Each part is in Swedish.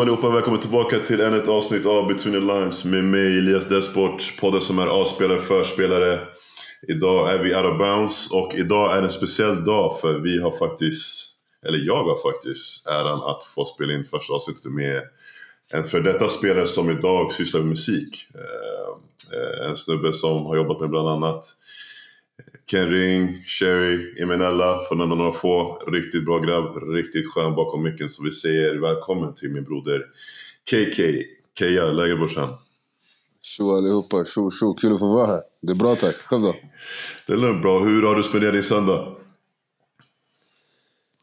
Yo, allihopa och allihopa. Välkommen tillbaka till ännu ett avsnitt av Between the Lines med mig Elias Desport. Podden som är avspelare, förspelare. Idag är vi out of bounds och idag är en speciell dag för vi har faktiskt, eller jag har faktiskt, äran att få spela in första avsnittet med en för detta spelare som idag sysslar med musik. Eh, eh, en snubbe som har jobbat med bland annat Ken Ring, Sherry, Eminella, för nämna några få. Riktigt bra grabb, riktigt skön bakom micken. Så vi säger välkommen till min broder KK. Keja, läget brorsan? Tjo allihopa, tjo tjo, kul att få vara här. Det är bra tack, själv då? Det är bra. Hur har du spenderat din söndag?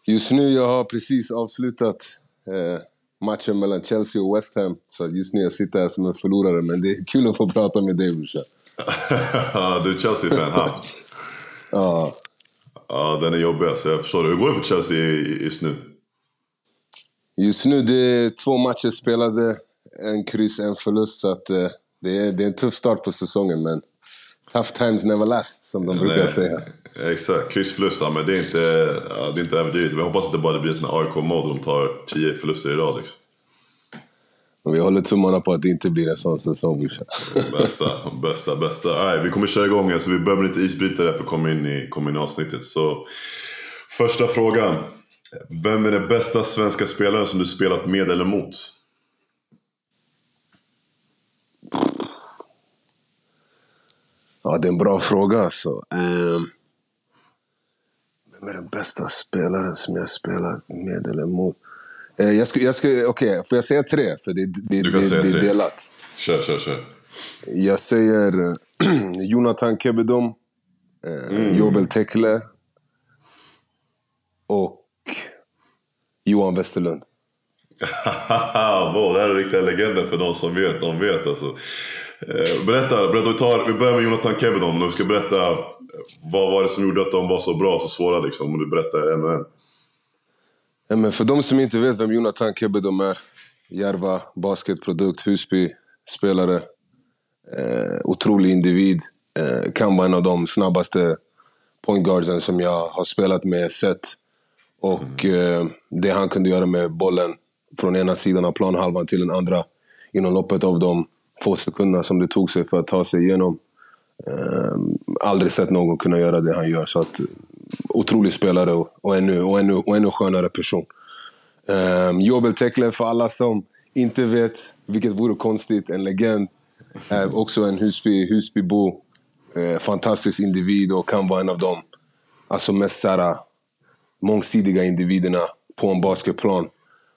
Just nu jag har precis avslutat eh, matchen mellan Chelsea och West Ham. Så just nu jag sitter här som en förlorare, men det är kul att få prata med dig brorsan. du är Chelsea-fan, ha? Ja. Ja, den är jobbig alltså. Jag förstår det. Hur går det för Chelsea just nu? Just nu det är två matcher spelade, en kryss, en förlust. Så att, eh, det, är, det är en tuff start på säsongen, men tough times never last, som de brukar Nej, säga. Exakt, kryssförlust. Ja, men det är inte, ja, det är inte överdrivet. Men jag hoppas att det bara blir en AIK-mod och de tar tio förluster i rad. Liksom. Vi håller tummarna på att det inte blir en sån säsong. Bästa, bästa, bästa. Right, vi kommer köra igång. Alltså, vi börjar med lite isbrytare för att komma in i, komma in i avsnittet. Så, första frågan. Vem är den bästa svenska spelaren som du spelat med eller mot? Ja, det är en bra fråga alltså. Um, vem är den bästa spelaren som jag spelat med eller mot? Uh, jag ska, jag ska, Okej, okay, får jag säga tre? För det, det, Du kan det, säga det är tre. delat. Kör, kör, kör. Jag säger eh, Jonathan Kebedom, uh, Jobel Tekle och Johan Westerlund. Wow, det här är riktiga legender för de som vet, de vet alltså. Eh, Berätta, berätta vi, tar, vi börjar med Jonathan Kebedom. Du ska berätta eh, vad var det som gjorde att de var så bra så svåra liksom. Om du berättar en och en. Men för de som inte vet vem Jonathan Kebedom är. Järva, basketprodukt, Husby, spelare. Eh, otrolig individ. Eh, kan vara en av de snabbaste pointguardsen som jag har spelat med, sett. Och eh, det han kunde göra med bollen från ena sidan av planhalvan till den andra inom loppet av de få sekunderna som det tog sig för att ta sig igenom. Eh, aldrig sett någon kunna göra det han gör. Så att, otrolig spelare och, och, ännu, och, ännu, och ännu skönare person. Um, Jobel Tekle, för alla som inte vet, vilket vore konstigt, en legend. Uh, också en Husby, Husbybo. Uh, fantastisk individ och kan vara en av de alltså, mest såhär, mångsidiga individerna på en basketplan.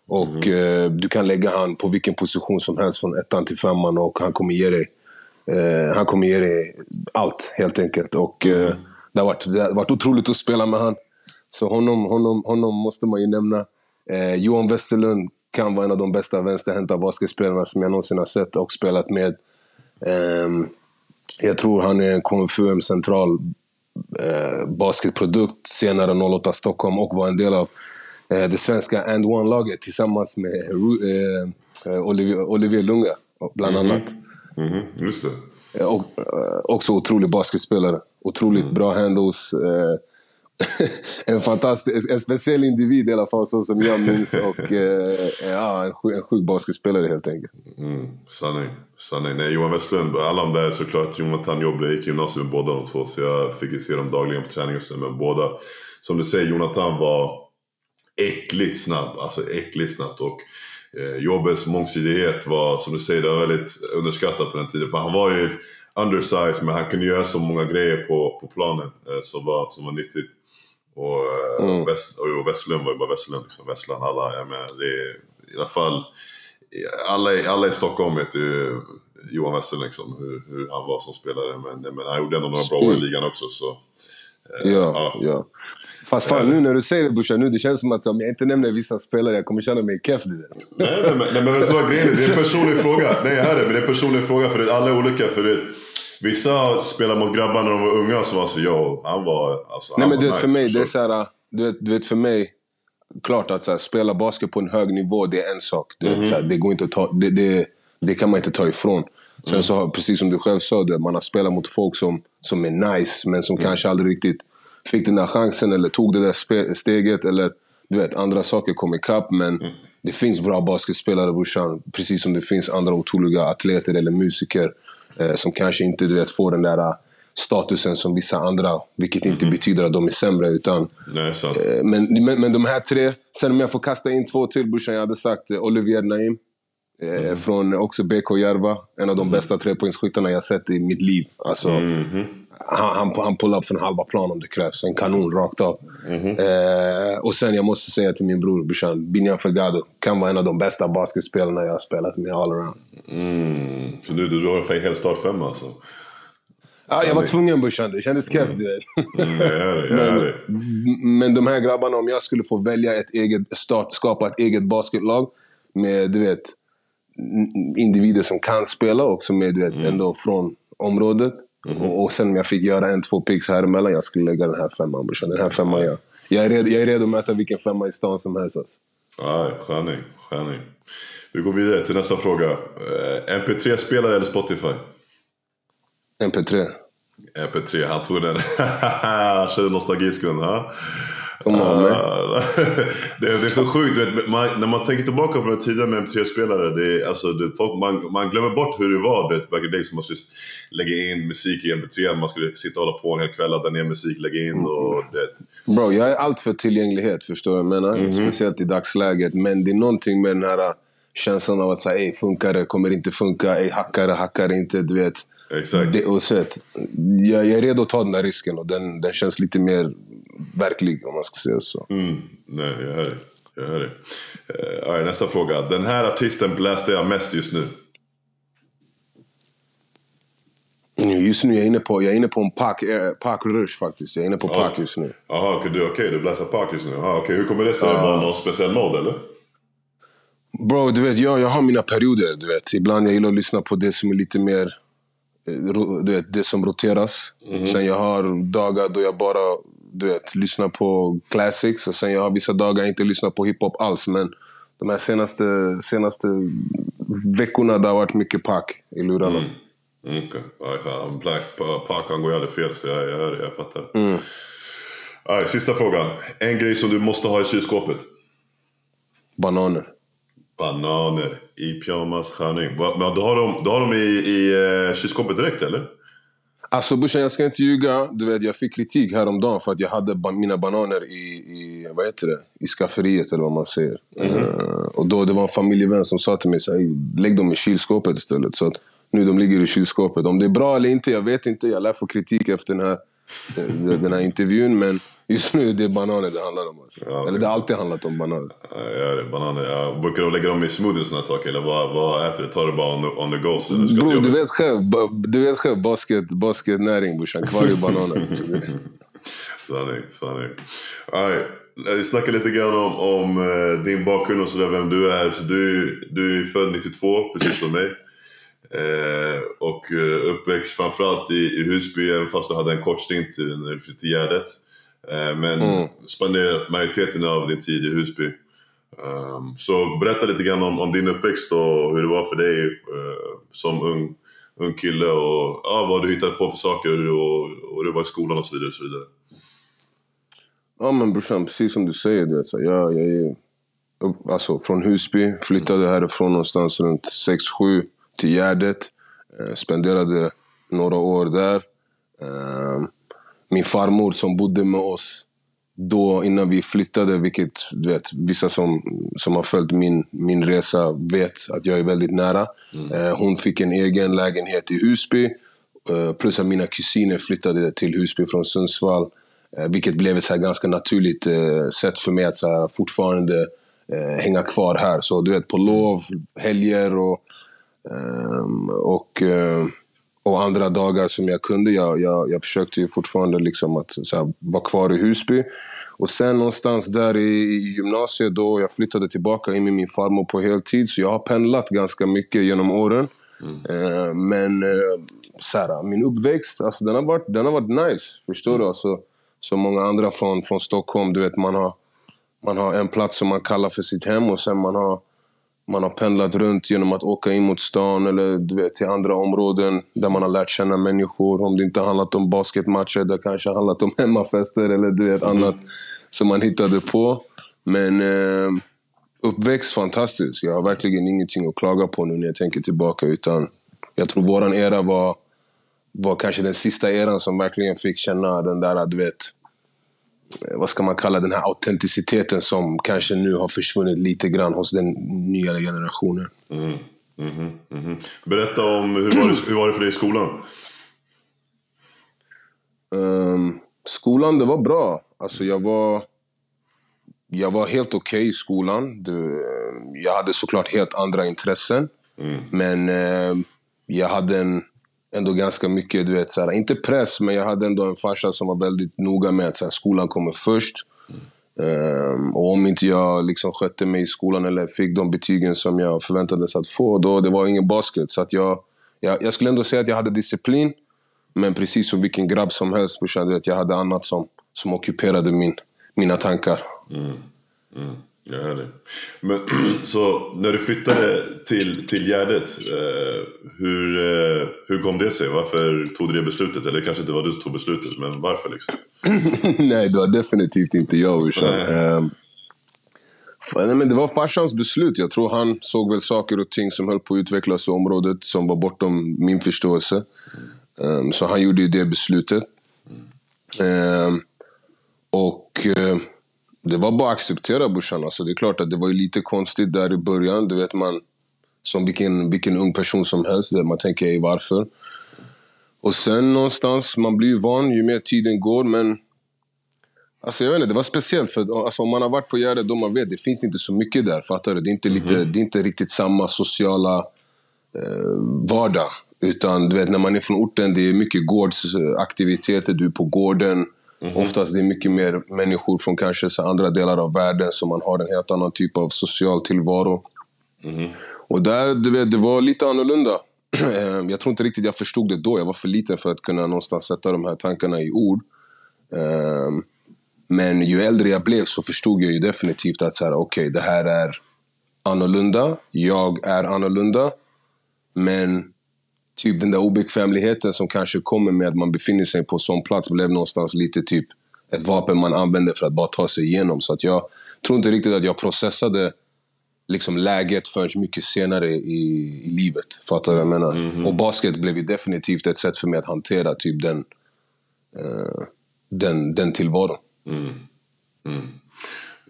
Och eh, du kan lägga han på vilken position som helst från ettan till femman och han kommer ge dig, han kommer ge dig allt helt enkelt. Och eh, det, har varit, det har varit otroligt att spela med han. Så honom, honom, honom måste man ju nämna. Eh, Johan Westerlund kan vara en av de bästa vänsterhänta basketspelarna som jag någonsin har sett och spelat med. Ehm, jag tror han är en KFUM central eh, basketprodukt, senare 08 Stockholm och var en del av eh, det svenska And One-laget tillsammans med eh, eh, Olivier, Olivier Lunga, bland annat. Mhm, just det. Eh, Och, eh, också otrolig basketspelare. Otroligt bra handles. eh, en fantastisk, en speciell individ i alla fall, så som jag minns. Och ja, en, sjuk, en sjuk basketspelare helt enkelt. Mm, sanning. sanning. Nej, Johan Westlund, alla de där såklart. Jonathan jobbade, jag gick i gymnasiet med båda de två. Så jag fick ju se dem dagligen på träning och så. Men båda, som du säger, Jonathan var äckligt snabb. Alltså äckligt snabbt. Och Jobbes mångsidighet var, som du säger, det var väldigt underskattat på den tiden. För han var ju undersized, men han kunde göra så många grejer på, på planen eh, som, var, som var nyttigt. Och, eh, Mm. Väst, och Westlund var ju bara Westlund. Liksom. Westland, alla, jag menar, det är, i alla fall alla, i- alla i Stockholm vet ju Johan Westerlund liksom, hur, hur han var som spelare. Men, men han gjorde ändå några bra år i ligan också. Så, eh, Ja, ja. Fast fan, nu när du säger det brorsan, nu det känns som att om jag inte nämner vissa spelare, jag kommer känna mig keff. Nej, nej, men, nej, men vet du vad grejen är? Det är en personlig fråga. Nej, jag hör det. Men det är en personlig fråga för det, alla är olika. För det, vissa spelar mot grabbar när de var unga som var så, yo, han var alltså, Nej han men var du vet nice, för mig, det är så här, du vet, du vet för mig, klart att så här, spela basket på en hög nivå, det är en sak. Du vet, så här, det, går inte att ta, det, det, det kan man inte ta ifrån. Sen så har, precis som du själv sa, du, man har spelat mot folk som, som är nice, men som kanske aldrig riktigt fick den där chansen eller tog det där steget. Eller du vet, andra saker kom ikapp. Men det finns bra basketspelare brorsan, precis som det finns andra otroliga atleter eller musiker eh, som kanske inte du vet, får den där eh, statusen som vissa andra. Vilket inte mm. betyder att de är sämre. Utan, Nej, sant. Eh, men, men, men de här tre, sen om jag får kasta in två till brorsan. Jag hade sagt eh, Olivier Naim. Mm. Från också BK Järva. En av de mm. bästa trepoängsskyttarna jag sett i mitt liv. Alltså, mm han, han, han pull up från halva plan om det krävs. En kanon rakt av. Mm -hmm. eh, och sen jag måste säga till min bror brorsan, Binyan Fegado kan vara en av de bästa basketspelarna jag har spelat med all around. Mm. Så du, du har en hel startfemma alltså? Ja, jag var tvungen brorsan. Det kändes du vet. Mm, men, men de här grabbarna, om jag skulle få välja ett eget start, skapa ett eget basketlag med, du vet, individer som kan spela och som är, du vet, mm. ändå från området. Mm. Och, och, sen om jag fick göra en, två picks här emellan, jag skulle lägga den här femman brorsan. Den här femman, ja. Jag är, redo, jag är redo att möta vilken femma i stan som helst. Alltså. Ja, sköning, sköning. Vi går vidare till nästa fråga. Eh, MP3-spelare eller Spotify? MP3. MP3, han tog den. Känner nostalgiskund, ha? On, uh, det, är, det är så sjukt. Vet, man, när man tänker tillbaka på den tiden med MP3-spelare. Det alltså, det, folk, man, man glömmer bort hur det var det, back in days. Man skulle lägga in musik i MP3. Man skulle sitta och hålla på en hel kväll, ladda ner musik, lägga in och det. Bro, jag är allt för tillgänglighet. Förstår du jag menar? Mm -hmm. Speciellt i dagsläget. Men det är någonting med den här äh, känslan av att säga, funkar det? Kommer det inte funka? Ey, hackar det? Hackar det inte? Du vet. Exakt. Det, och så, jag, jag är redo att ta den där risken och den, den känns lite mer verklig om man ska säga så. Mm, nej, jag hör det. Jag hör det. Uh, right, nästa fråga. Den här artisten bläste jag mest just nu. Just nu är jag inne på, jag är inne på en Park, eh, Park Rush faktiskt. Jag är inne på Park just nu. Jaha, okej okay, okay, du bläser Park just nu. Aha, okay. Hur kommer det sig? Uh, Bara någon speciell mode eller? Bro, du vet, jag, jag har mina perioder. Du vet. Ibland jag gillar att lyssna på det som är lite mer... Eh, du vet, det som roteras. Mm. Sen jag har dagar då jag bara du vet, lyssna på classics. Och sen jag har vissa dagar inte lyssnat på hiphop alls. Men de här senaste, senaste veckorna det har varit mycket pack i lurarna. Mm. mm okej. Okay. Black Park går aldrig fel så jag, jag hör det, jag fattar. Mm. Right, sista frågan. En grej som du måste ha i kylskåpet? Bananer. Bananer i pyjamas, skärning. Men du har dem, du har dem i, i uh, kylskåpet direkt eller? Alltså brorsan, jag ska inte ljuga. Du vet, jag fick kritik häromdagen för att jag hade ba mina bananer i, i, vad heter det? I skafferiet eller vad man säger. Mm -hmm. uh, och då det var en familjevän som sa till mig så lägg dem i kylskåpet istället. Så att nu de ligger i kylskåpet. Om det är bra eller inte, jag vet inte. Jag lär få kritik efter den här den här intervjun. Men just nu det är bananer det handlar om. Alltså. Ja, eller det har alltid handlat om bananer. Ja, det är bananer. Ja. Brukar du lägga dem i smoothie och sådana saker? Eller vad, vad äter du? Tar du bara on the, on the go? Så Bro, du vet själv, du vet själv basket, basketnäring brorsan. Kvar i bananer. sanning, sanning. Right. Vi snackar lite grann om, om uh, din bakgrund och sådär, vem du är. Så du, du är född 92, precis som mig. Eh, och eh, uppväxt framförallt i, i Husby, även fast du hade en kort stint när du flyttade till Gärdet. Eh, men mm. spenderade majoriteten av din tid i Husby. Um, så berätta lite grann om, om, din uppväxt och hur det var för dig uh, som ung, ung kille och ja, vad du hittade på för saker och, och du var i skolan och så vidare. Och så vidare. Ja men brorsan, precis som du säger. Du vet, så jag, jag är upp, alltså, från Husby, flyttade härifrån någonstans runt 6-7 till Gärdet. Eh, spenderade några år där. Eh, min farmor som bodde med oss då innan vi flyttade, vilket du vet, vissa som, som har följt min, min resa vet att jag är väldigt nära. Mm. Eh, hon fick en egen lägenhet i Husby. Plus att mina kusiner flyttade till Husby från Sundsvall. Vilket blev ett så ganska naturligt sätt för mig att så här, fortfarande hänga kvar här. Så du vet, på lov, helger och och, uh, och andra dagar som jag kunde, jag, jag, jag försökte fortfarande liksom att här, vara kvar i Husby. Och sen någonstans där i, gymnasiet då jag flyttade tillbaka in med min farmor på heltid. Så jag har pendlat ganska mycket genom åren. Mm. Uh, men uh, så här, min uppväxt, alltså, den, har varit, den har varit nice. Förstår mm. du? Alltså, så många andra från, från Stockholm, du vet man har, man har en plats som man kallar för sitt hem och sen man har man har pendlat runt genom att åka in mot stan eller du vet, till andra områden där man har lärt känna människor. Om det inte handlat om basketmatcher, det kanske handlat om hemmafester eller du vet, mm. annat som man hittade på. Men, eh, Uppväxt fantastiskt. Jag har verkligen ingenting att klaga på nu när jag tänker tillbaka. Utan jag tror våran era var, var kanske den sista eran som verkligen fick känna den där, du vet, vad ska man kalla den här autenticiteten som kanske nu har försvunnit lite grann hos den nya generationen. Mm, mm, mm, Berätta om, hur var, det, hur var det för dig i skolan? Um, skolan, det var bra. Alltså jag var, jag var helt okej okay i skolan. Det, jag hade såklart helt andra intressen. Mm. Men eh, jag hade en, ändå ganska mycket, du vet, såhär, inte press, men jag hade ändå en farsa som var väldigt noga med att såhär, skolan kommer först. Mm. Um, och om inte jag liksom skötte mig i skolan eller fick de betygen som jag förväntades att få, då det var ingen basket. Så att jag, jag, jag skulle ändå säga att jag hade disciplin. Men precis som vilken grabb som helst brorsan, jag hade annat som, som ockuperade min, mina tankar. Mm. Mm. Jag hör det. Men, så när du flyttade till, till Gärdet, eh, hur, eh, hur kom det sig? Varför tog du det beslutet? Eller kanske inte var du som tog beslutet, men varför liksom? Nej, det var definitivt inte jag brorsan. Eh, nej, men det var farsans beslut. Jag tror han såg väl saker och ting som höll på att utvecklas i området som var bortom min förståelse. Um, så han gjorde ju det beslutet. Um, och uh, det var bara att acceptera brorsan. Alltså, det är klart att det var lite konstigt där i början. Det vet man som vilken, vilken ung person som helst. Man tänker ej varför. Och sen någonstans, man blir ju van ju mer tiden går. Men Alltså jag vet inte, det var speciellt. För alltså, om man har varit på Gärdet då man vet, det finns inte så mycket där. Fattar du? Det är inte, lite, mm -hmm. det är inte riktigt samma sociala eh, vardag. Utan du vet, när man är från orten, det är mycket gårdsaktiviteter. Du är på gården. Mm -hmm. Oftast det är mycket mer människor från kanske så andra delar av världen, så man har en helt annan typ av social tillvaro. Mm -hmm. Och där, du vet, det var lite annorlunda. Jag tror inte riktigt jag förstod det då. Jag var för liten för att kunna någonstans sätta de här tankarna i ord. Ehm, men ju äldre jag blev så förstod jag ju definitivt att så här, okay, det här är annorlunda. Jag är annorlunda. Men typ den där obekvämligheten som kanske kommer med att man befinner sig på sån plats blev någonstans lite typ ett vapen man använde för att bara ta sig igenom. Så att jag tror inte riktigt att jag processade liksom läget förrän mycket senare i, i livet. Fattar du vad jag menar? Mm -hmm. Och basket blev ju definitivt ett sätt för mig att hantera typ den, uh, den, den tillvaron. Mm. Mm.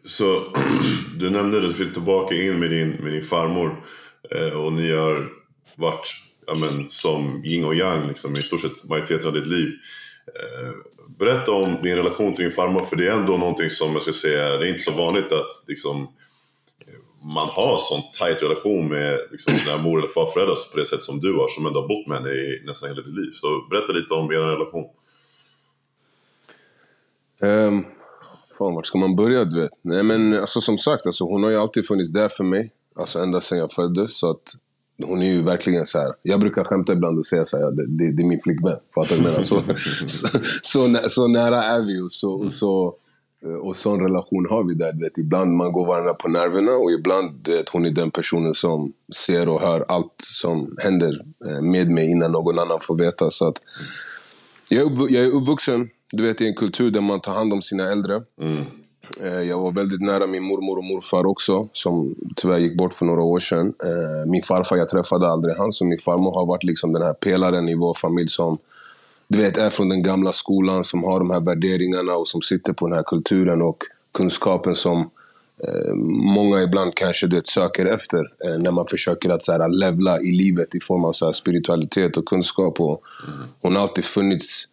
Så du nämnde att du fick tillbaka in med din, med din farmor eh, och ni har varit ja, men, som yin och yang liksom, i stort sett majoriteten av ditt liv. Eh, berätta om din relation till din farmor, för det är ändå någonting som jag ska säga, det är inte så vanligt att liksom, man har en sån tight relation med liksom, sina mor eller farföräldrar på det sätt som du har, som ändå har bott med henne i nästan hela ditt liv. Så berätta lite om er relation. Um, fan, vart ska man börja? Du vet? Nej, men, alltså, som sagt, alltså, hon har ju alltid funnits där för mig. Alltså, ända sedan jag föddes. Så att, hon är ju verkligen så här. Jag brukar skämta ibland och säga så här, det, det, det är min flickvän. Fattar du vad så, så, så, så, nära är vi och så, och så och sån relation har vi där. Vet, ibland man går varandra på nerverna och ibland vet, hon är den personen som ser och hör allt som händer eh, med mig innan någon annan får veta. Så att, jag, är jag är uppvuxen du vet, i en kultur där man tar hand om sina äldre. Mm. Eh, jag var väldigt nära min mormor och morfar också, som tyvärr gick bort för några år sedan. Eh, min farfar, jag träffade aldrig han, så min farmor har varit liksom den här pelaren i vår familj som du vet, är från den gamla skolan, som har de här värderingarna och som sitter på den här kulturen och kunskapen som eh, många ibland kanske det söker efter när man försöker att så här, levla i livet i form av så här, spiritualitet och kunskap. Och mm. Hon har alltid funnits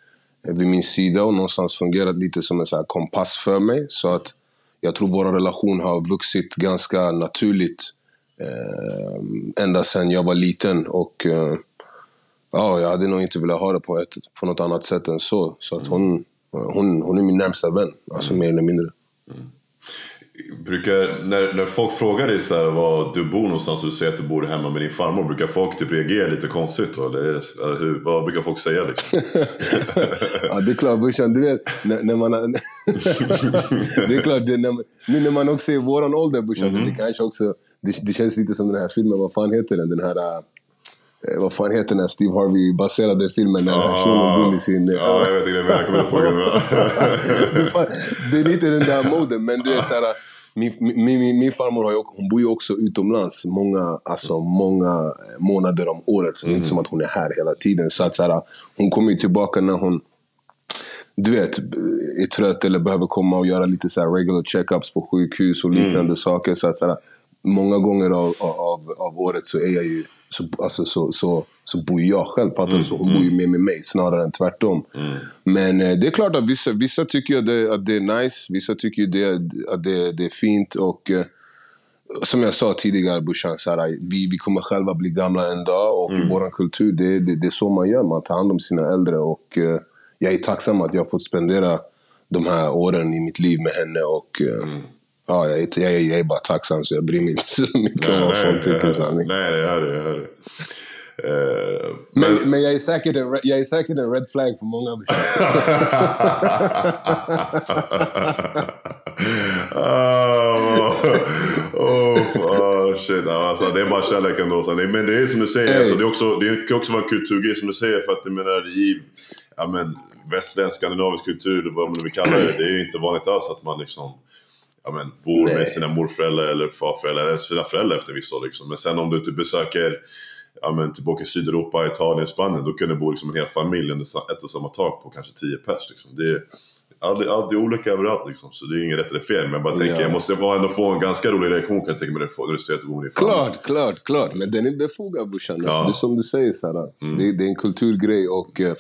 vid min sida och någonstans fungerat lite som en så kompass för mig. Så att jag tror vår relation har vuxit ganska naturligt eh, ända sedan jag var liten. Och eh, ja, jag hade nog inte velat ha det på, ett, på något annat sätt än så. Så att hon, hon, hon är min närmsta vän, alltså mm. mer eller mindre. Mm brukar, när, när folk frågar dig så här, var du bor någonstans och du säger att du bor hemma med din farmor, brukar folk typ reagera lite konstigt då? Eller, eller hur, vad brukar folk säga liksom? ja det är klart brorsan, du vet när, när man... det är klart, det, när, nu när man också är i våran ålder brorsan, mm det kanske också... Det, det, känns lite som den här filmen, vad fan heter den? Den här... Eh, vad fan heter den här Steve Harvey-baserade filmen när ah, shunon bor i sin... Ja, jag vet inte, jag kommer inte ihåg Det är lite den där moden, men du vet såhär min, min, min, min farmor har ju, hon bor ju också utomlands många, alltså många månader om året. Så det är inte som att hon är här hela tiden. Så att, så här, hon kommer ju tillbaka när hon du vet, är trött eller behöver komma och göra lite så regular checkups på sjukhus och liknande mm. saker. Så att, så här, många gånger av, av, av året så är jag ju så, alltså, så, så, så bor jag själv. Fattar mm, Så hon bor ju mm. mer med mig snarare än tvärtom. Mm. Men eh, det är klart att vissa, vissa tycker att det, att det är nice. Vissa tycker det, att det, det är fint. Och eh, som jag sa tidigare här, vi, vi kommer själva bli gamla en dag. Och mm. i vår kultur, det, det, det är så man gör. Man tar hand om sina äldre. Och eh, jag är tacksam att jag har fått spendera de här åren i mitt liv med henne. Och, eh, mm. Ja, jag, är, jag, är, jag är bara tacksam så jag bryr mig inte så mycket om vad folk tycker. Sanning. Nej, det är det. Jag hör det. Uh, men, men, men, jag, är säkert en, jag är säkert en red flag för många oh, oh, oh, shit. Alltså, det är bara kärlek ändå. Men det är som du säger, hey. alltså, det, är också, det kan också vara en kulturgrej som du säger. För att jag menar, i ja, men, västländsk skandinavisk kultur, vad man nu vill kalla det. Det är inte vanligt alls att man liksom ja, men, bor Nej. med sina morföräldrar eller farföräldrar, eller sina föräldrar efter vissa liksom. Men sen om du typ besöker ja, men, tillbaka i Sydeuropa, Italien, Spanien, då kan det bo liksom en hel familj under ett och samma tak på kanske tio pers. Liksom. Det är, alltid, alltid olika överallt liksom, så det är inget rätt eller fel. Men jag bara tänker, ja. jag måste ändå få en ganska rolig reaktion kan jag tänka mig när du säger att du bor din Klart, klart, klart. Men den är befogad brorsan. Alltså, ja. Alltså, det är som du säger, så mm. det, det, är en kulturgrej och uh,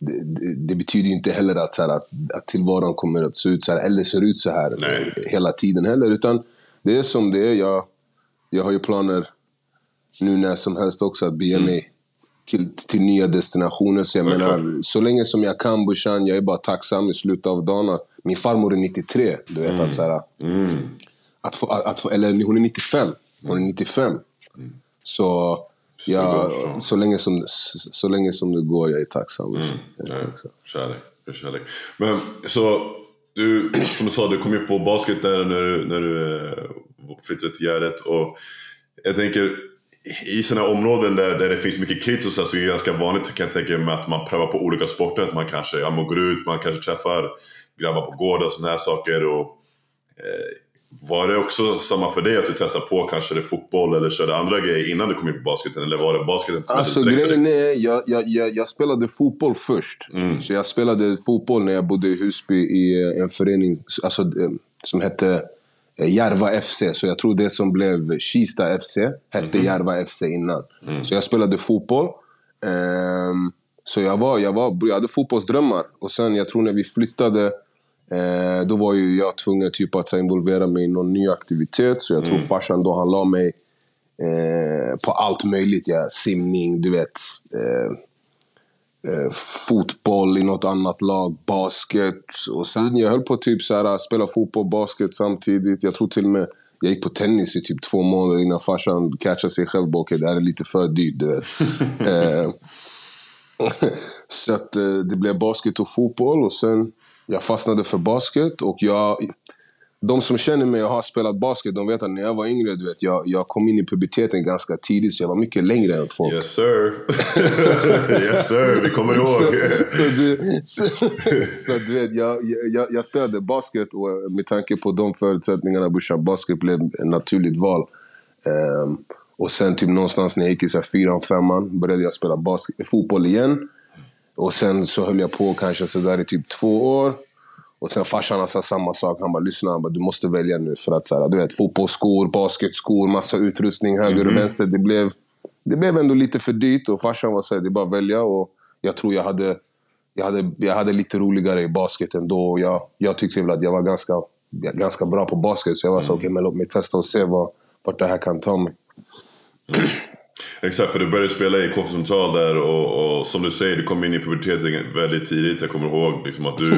det, det, betyder inte heller att, så här, att, att tillvaron kommer att se ut så här, eller ser ut så här Nej. hela tiden heller. Utan det är som det är. Jag, jag har ju planer nu när som helst också att bege mig mm. till, till nya destinationer. Så jag okay. menar, så länge som jag kan Bushan, jag är bara tacksam i slutet av dagen. Min farmor är 93. Du vet, mm. att, så här, mm. att, få, att, att eller hon är 95. Hon är 95. Mm. Så Ja, så länge, som, så länge som det går, jag är tacksam. Mm. Jag är tacksam. Kärlek, kärlek. Men så, du, som du sa, du kom ju på basket där när du, när du eh, flyttade till Gärdet. Och jag tänker, i sådana områden där, där det finns mycket kids och så, så är det ganska vanligt kan jag tänka mig att man prövar på olika sporter. Att man kanske ja, man går ut, man kanske träffar grabbar på gården och sådana här saker. Och, eh, var det också samma för dig att du testade på kanske det fotboll eller körde andra grejer innan du kom in på basketen? Eller var det basketen som Alltså grejen är, jag, jag, jag, jag, spelade fotboll först. Mm. Så jag spelade fotboll när jag bodde i Husby i eh, en förening alltså, eh, som hette eh, Järva FC. Så jag tror det som blev Kista FC hette mm. Järva FC innan. Mm. Så jag spelade fotboll. Um, så jag, var, jag, var, jag hade fotbollsdrömmar. Och sen, jag tror när vi flyttade Eh, då var ju jag tvungen typ att involvera mig i någon ny aktivitet. Så jag tror mm. farsan då han la mig eh, på allt möjligt. Ja. Simning, du vet. Eh, eh, fotboll i något annat lag, basket. Och sen jag höll på typ spela fotboll och basket samtidigt. Jag tror till och med jag gick på tennis i typ två månader innan farsan catchade sig själv. Okej, det här är lite för dyrt. Eh, så att, eh, det blev basket och fotboll. Och sen jag fastnade för basket och jag... De som känner mig och har spelat basket, de vet att när jag var yngre, du vet, jag, jag kom in i puberteten ganska tidigt, så jag var mycket längre än folk. Yes sir! yes sir, vi kommer ihåg! så, så, du, så, så, du vet, jag, jag, jag, spelade basket och med tanke på de förutsättningarna, Bushan, basket blev ett naturligt val. Um, och sen typ någonstans när jag gick i fyran, femman började jag spela basket, fotboll igen. Och sen så höll jag på kanske sådär i typ två år. Och sen farsan sa samma sak. Han bara, lyssna, han bara, du måste välja nu. För att så här, du vet, fotbollsskor, basketskor, massa utrustning höger mm och mhm. vänster. Det blev, det blev ändå lite för dyrt. Och farsan var såhär, det är bara att välja. Och jag tror jag hade, jag hade, jag hade lite roligare i basket ändå. Jag, jag tyckte väl att jag var ganska, ganska bra på basket. Så jag var så, mm. okej, okay, men låt mig testa och se vad, vart det här kan ta mig. Mm. Exakt, för du började spela i KF Central där och, och, som du säger, du kom in i puberteten väldigt tidigt. Jag kommer ihåg liksom att du,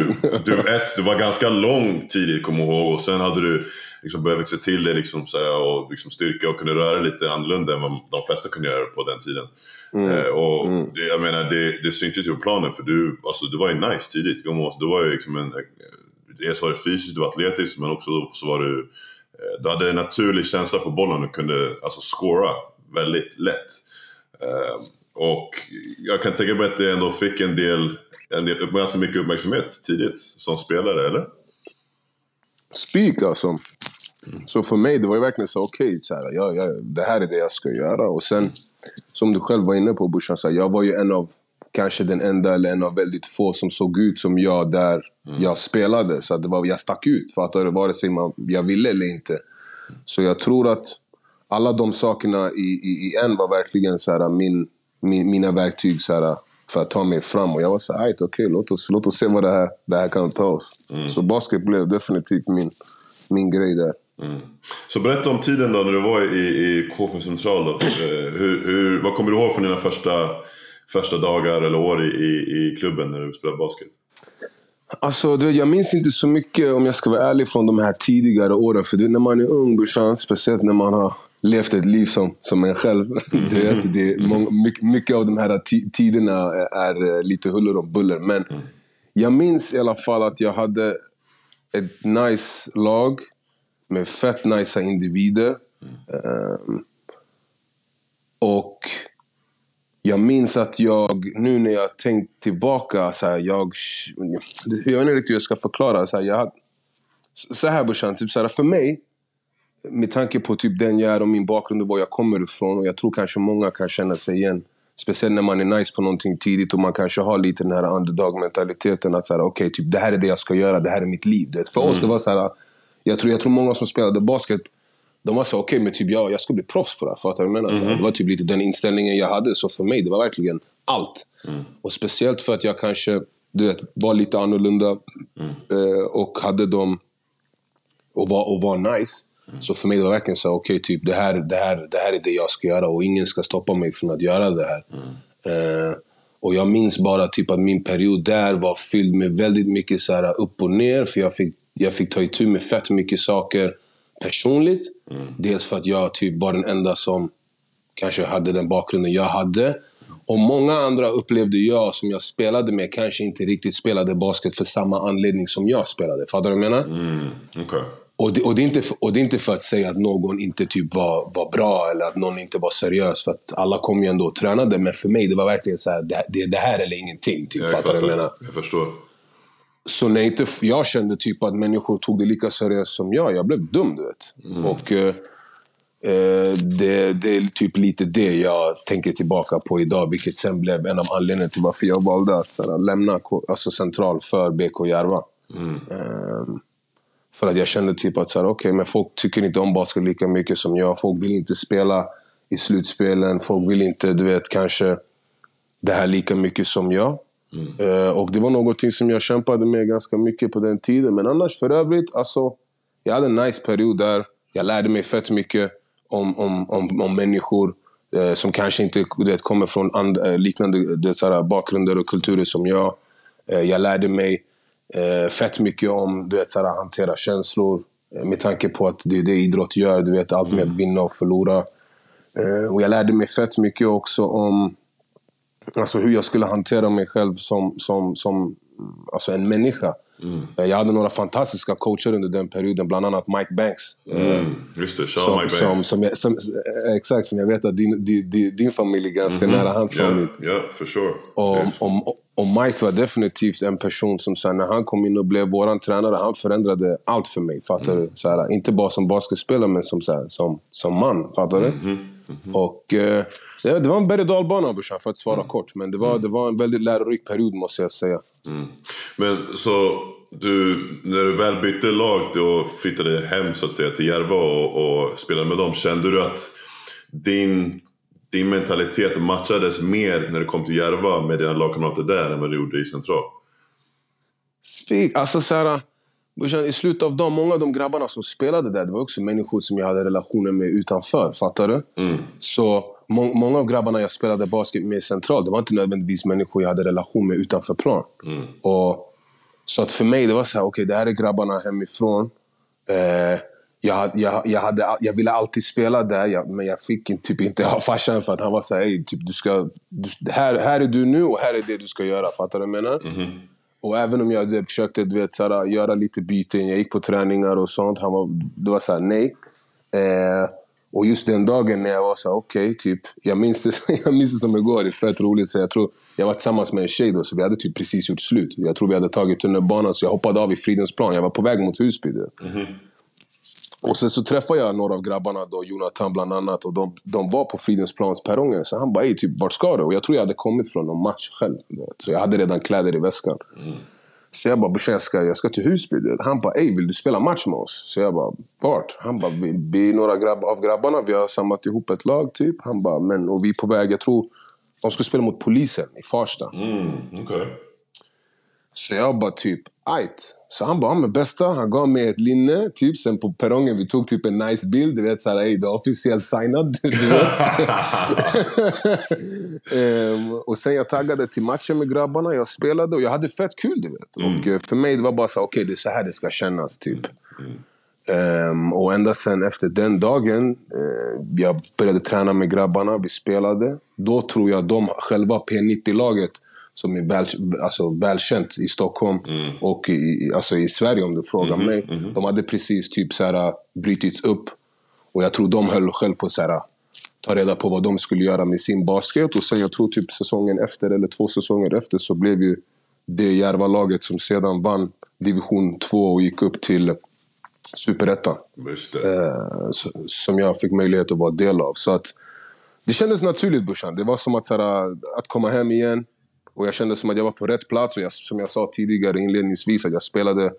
du, ett, du var ganska lång tidigt, kommer ihåg. Och sen hade du liksom börjat växa till dig liksom, och liksom styrka och kunde röra lite annorlunda än vad de flesta kunde göra på den tiden. Mm. Eh, och mm. Det, jag menar, det, det syntes ju på planen för du, alltså, du var ju nice tidigt. Du var ju liksom en, dels var du fysiskt, du var atletisk men också så var du eh, du hade en naturlig känsla för bollen och kunde alltså scora väldigt lätt. Eh, och jag kan tänka mig att det ändå fick en del, en del ganska mycket uppmärksamhet tidigt som spelare, eller? Spik alltså. Så för mig, det var ju verkligen så, okej, okay, så här, ja, ja, det här är det jag ska göra. Och sen, som du själv var inne på här, jag var ju en av, kanske den enda eller en av väldigt få som såg ut som jag där mm. jag spelade. Så det var, jag stack ut, fattar du? Vare sig man, jag ville eller inte. Så jag tror att alla de sakerna i, i, i en var verkligen så här, min, min, mina verktyg så här, för att ta mig fram. Och jag var så här, okej, okay, låt, oss, låt oss se vad det här, det här kan ta oss. Mm. Så basket blev definitivt min, min grej där. Mm. Så berätta om tiden då när du var i, i KFUM Central. Då. Eh, hur, hur, vad kommer du ihåg från dina första, första dagar eller år i, i, i klubben när du spelade basket? Alltså, du vet, jag minns inte så mycket, om jag ska vara ärlig, från de här tidigare åren. För du, när man är ung, brorsan, speciellt när man har levt ett liv som, som en själv. Mm. det, det, många, mycket, mycket av de här tiderna är eh, lite huller om buller. Men mm. jag minns i alla fall att jag hade ett nice lag med fett nice individer. Um, och jag minns att jag, nu när jag tänkt tillbaka, så här, jag, jag vet inte riktigt hur jag ska förklara. Så här, jag, så här brorsan, typ, så här, för mig, med tanke på typ den jag är och min bakgrund och var jag kommer ifrån. Och jag tror kanske många kan känna sig igen. Speciellt när man är nice på någonting tidigt och man kanske har lite den här underdog-mentaliteten. Att säga, okej, okay, typ, det här är det jag ska göra, det här är mitt liv. Det, för mm. oss det var så här, jag tror, jag tror många som spelade basket, de var så okej, okay, men typ jag, jag ska bli proffs på det här. Fattar du vad jag menar? Mm. Det var typ lite den inställningen jag hade. Så för mig, det var verkligen allt. Mm. Och speciellt för att jag kanske, du vet, var lite annorlunda. Mm. Eh, och hade dem, och var, och var nice. Mm. Så för mig det var verkligen så okej, okay, typ det här, det, här, det här är det jag ska göra och ingen ska stoppa mig från att göra det här. Mm. Uh, och jag minns bara typ att min period där var fylld med väldigt mycket så här upp och ner. För jag fick, jag fick ta itu med fett mycket saker personligt. Mm. Dels för att jag typ var den enda som kanske hade den bakgrunden jag hade. Och många andra upplevde jag, som jag spelade med, kanske inte riktigt spelade basket för samma anledning som jag spelade. Fattar du vad jag menar? Mm. Okay. Och det, och, det är inte, och det är inte för att säga att någon inte typ var, var bra eller att någon inte var seriös. För att alla kom ju ändå och tränade. Men för mig det var verkligen så här, det, det, det här eller ingenting. Typ, jag, fattar, jag, menar? jag förstår. Så när inte jag kände typ att människor tog det lika seriöst som jag, jag blev dum du vet. Mm. Och eh, eh det, det, är typ lite det jag tänker tillbaka på idag. Vilket sen blev en av anledningarna till varför jag valde att här, lämna alltså, central för BK Järva. Mm. Um, för att jag kände typ att så här, okay, men folk tycker inte om basket lika mycket som jag. Folk vill inte spela i slutspelen. Folk vill inte, du vet, kanske det här lika mycket som jag. Mm. Uh, och det var någonting som jag kämpade med ganska mycket på den tiden. Men annars för övrigt, alltså, jag hade en nice period där. Jag lärde mig fett mycket om, om, om, om människor uh, som kanske inte vet, kommer från and, uh, liknande det, så bakgrunder och kulturer som jag. jag lärde mig eh, fett mycket om du vet, så här, hantera känslor. Eh, med tanke på att det är det idrott gör. Du vet, allt med att vinna och förlora. Eh, och jag lärde mig fett mycket också om alltså, hur jag skulle hantera mig själv som, som, som alltså en människa. Mm. Jag hade några fantastiska coacher under den perioden, bland annat Mike Banks. Mm. Just det, som, Mike som, Banks. Som, som, exakt, som jag vet att din, din, din familj är ganska mm -hmm. nära hans yeah, familj. Ja, yeah, for sure. Och, och, och, Mike var definitivt en person som sen när han kom in och blev vår tränare, han förändrade allt för mig. Fattar mm. du? Så här, inte bara som basketspelare, men som, så här, som, som man. Fattar du? -hmm. Mm. Och eh, det var en berg och dalbana brorsan, för att svara mm. kort. Men det var, mm. det var en väldigt lärorik period måste jag säga. Mm. Men så, du, när du väl bytte lag och flyttade hem så att säga till Järva och, och spelade med dem. Kände du att din, din mentalitet matchades mer när du kom till Järva med dina lagkamrater där än vad du gjorde i Central? Speak, alltså såhär i slutet av dagen, många av de grabbarna som spelade där, det var också människor som jag hade relationer med utanför. Fattar du? Mm. Så må många av grabbarna jag spelade basket med centralt, det var inte nödvändigtvis människor jag hade relation med utanför plan. Mm. Och, så att för mig, det var så här, okej, okay, det här är grabbarna hemifrån. Eh, jag, jag, jag, hade, jag ville alltid spela där, jag, men jag fick typ inte ha farsan för att han var så här, typ, du ska, du, här, här är du nu och här är det du ska göra. Fattar du vad jag menar? Mm. Och även om jag försökte du vet, såhär, göra lite byten, jag gick på träningar och sånt. Han var, det var såhär, nej. Eh, och just den dagen när jag var såhär, okej, okay, typ. Jag minns, det, jag minns det som igår, det är fett roligt. Så jag, tror, jag var tillsammans med en tjej då, så vi hade typ precis gjort slut. Jag tror vi hade tagit tunnelbanan, så jag hoppade av i Fridhemsplan. Jag var på väg mot Husby. Mm. Och sen så träffade jag några av grabbarna, då, Jonathan bland annat, och de, de var på Fridhemsplansperrongen. Så han bara Ey, typ, vart ska du? Och jag tror jag hade kommit från någon match själv. Så jag hade redan kläder i väskan. Mm. Så jag bara brorsan, jag ska, jag ska till Husby. Han bara Ey, vill du spela match med oss? Så jag bara vart? Han bara vi, vi är några grabb, av grabbarna, vi har samlat ihop ett lag typ. Han bara, men och vi är på väg, jag tror de ska spela mot polisen i Farsta. Mm, okay. Så jag bara typ, ajt. Så han bara, men bästa, han gav mig ett linne, typ. Sen på perrongen, vi tog typ en nice bild. Du vet såhär, ey, du är officiellt signad. um, och sen jag taggade till matchen med grabbarna, jag spelade och jag hade fett kul, du vet. Mm. Och eh, för mig det var bara så okej, okay, det är så här det ska kännas, typ. Mm. Um, och ända sen efter den dagen, uh, jag började träna med grabbarna, vi spelade. Då tror jag de själva, P90-laget, som är väl, alltså, välkänt i Stockholm mm. och i, alltså, i Sverige om du frågar mm mig. Mm De hade precis typ så här, brytits upp. Och jag tror de höll själv på att ta reda på vad de skulle göra med sin basket. Och sen jag tror typ säsongen efter, eller två säsonger efter, så blev ju det Järva-laget som sedan vann division 2 och gick upp till superettan. Eh, som jag fick möjlighet att vara del av. Så att, det kändes naturligt brorsan. Det var som att, såhär, att komma hem igen. Och jag kände som att jag var på rätt plats. Och jag, som jag sa tidigare inledningsvis, att jag spelade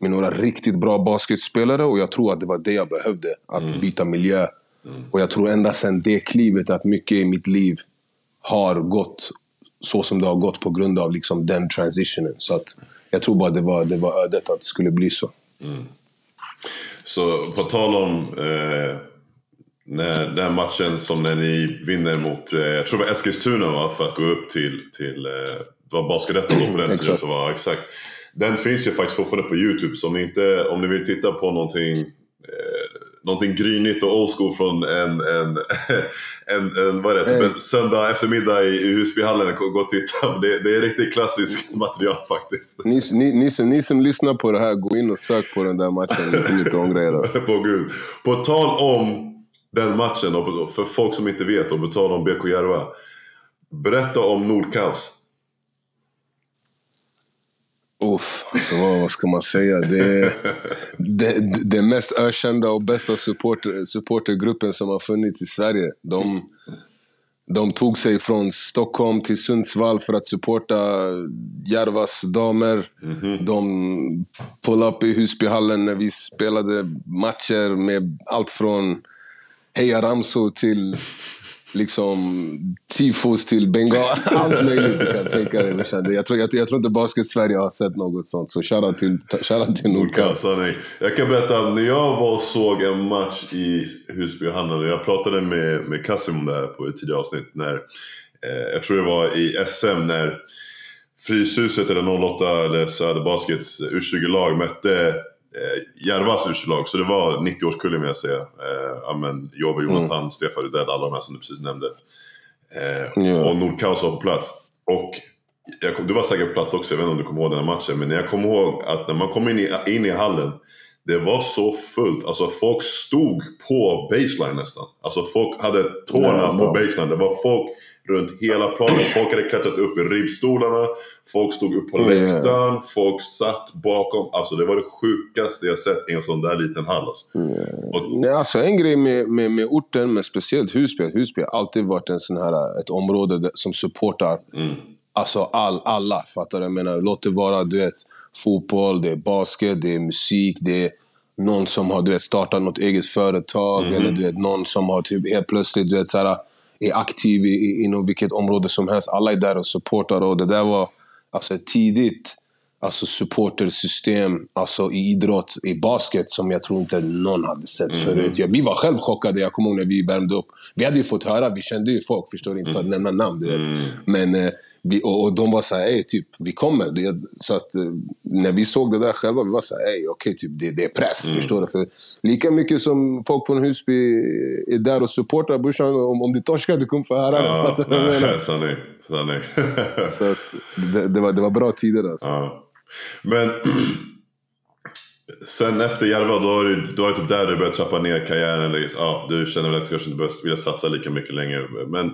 med några riktigt bra basketspelare. Och jag tror att det var det jag behövde. Att mm. byta miljö. Mm. Och jag tror ända sedan det klivet att mycket i mitt liv har gått så som det har gått på grund av liksom den transitionen. Så att jag tror bara det var, det var ödet att det skulle bli så. Mm. Så på tal om eh, när, den matchen som när ni vinner mot, eh, jag tror det var Eskilstuna va, för att gå upp till, till eh, det var Basketettan då på den tiden. Så var, exakt. Den finns ju faktiskt fortfarande på YouTube, så om ni, inte, om ni vill titta på någonting eh, någonting grynigt och old school från en, en, en, en, vad är det, typ en söndag eftermiddag i, i Husbyhallen. Gå och titta. Det, det är riktigt klassiskt material faktiskt. Ni, ni, ni, som, ni som lyssnar på det här, gå in och sök på den där matchen. Ni kommer inte ångra er. på gud. På tal om den matchen, och för folk som inte vet, och på tal om BK Järva. Berätta om Nordkaos. Uff, alltså vad, vad ska man säga? Det, det, det mest ökända och bästa supporter, supportergruppen som har funnits i Sverige. De, de tog sig från Stockholm till Sundsvall för att supporta Järvas damer. Mm -hmm. De pullade upp i Husbyhallen när vi spelade matcher med allt från Heja Ramso till liksom tifos till bengal. Allt möjligt du kan tänka dig. Jag tror, jag, jag tror inte Basket-Sverige har sett något sånt. Så shoutout till, shout till Nordkamp. Jag kan berätta, när jag var och såg en match i Husby Husbyhallen. Jag pratade med, med Kassim om det här på ett tidigare avsnitt. När, eh, jag tror det var i SM när Fryshuset eller 08 eller Söder Baskets U20-lag mötte eh, Järvas u så det var 90-årskullen vill jag säga. Eh, amen, Jobbe, Jonathan, mm. Stefan Rydell, alla de här som du precis nämnde. Eh, yeah. Och Nordkaos var på plats. Och jag kom, du var säkert på plats också, jag vet inte om du kommer ihåg den här matchen. Men jag kommer ihåg att när man kom in i, in i hallen det var så fullt. Alltså folk stod på baseline nästan. Alltså folk hade tårna ja, på baseline. Det var folk runt hela planen. Folk hade klättrat upp i ribbstolarna. Folk stod upp på mm. läktaren. Folk satt bakom. Alltså det var det sjukaste jag sett i en sån där liten hall. Alltså. Mm. Och, Nej, alltså en grej med, med, med orten, men speciellt Husby. Husby har alltid varit en sån här, ett område som supportar mm. Alltså all, alla, fattar du? Jag menar, låt det vara du vet, fotboll, det är basket, det är musik, det är någon som har du vet, startat något eget företag. Mm. Eller du vet, någon som har typ helt plötsligt du vet, så här, är aktiv i, inom vilket område som helst. Alla är där och supportar. Och det där var alltså, tidigt alltså supportersystem alltså i idrott, i basket, som jag tror inte någon hade sett mm. förut. Ja, vi var själv chockade, jag kommer ihåg när vi värmde upp. Vi hade ju fått höra, vi kände ju folk, förstår inte för att nämna namn. Du vet. Mm. Men, eh, vi, och, och, de var såhär, typ, vi kommer. Det, så att, eh, när vi såg det där själva, vi var såhär, okej, okay, typ, det, det är press. Mm. Förstår du? För lika mycket som folk från Husby är där och supportar brorsan, om, om du torskar, du kommer få höra det. Ja, sanning. sanning. så att, det, det, var, det var bra tider alltså. Ja. Men sen efter Järva, då har du, då har du typ där du börjat trappa ner karriären. Eller, ja, du känner väl att du kanske inte vill satsa lika mycket längre. Men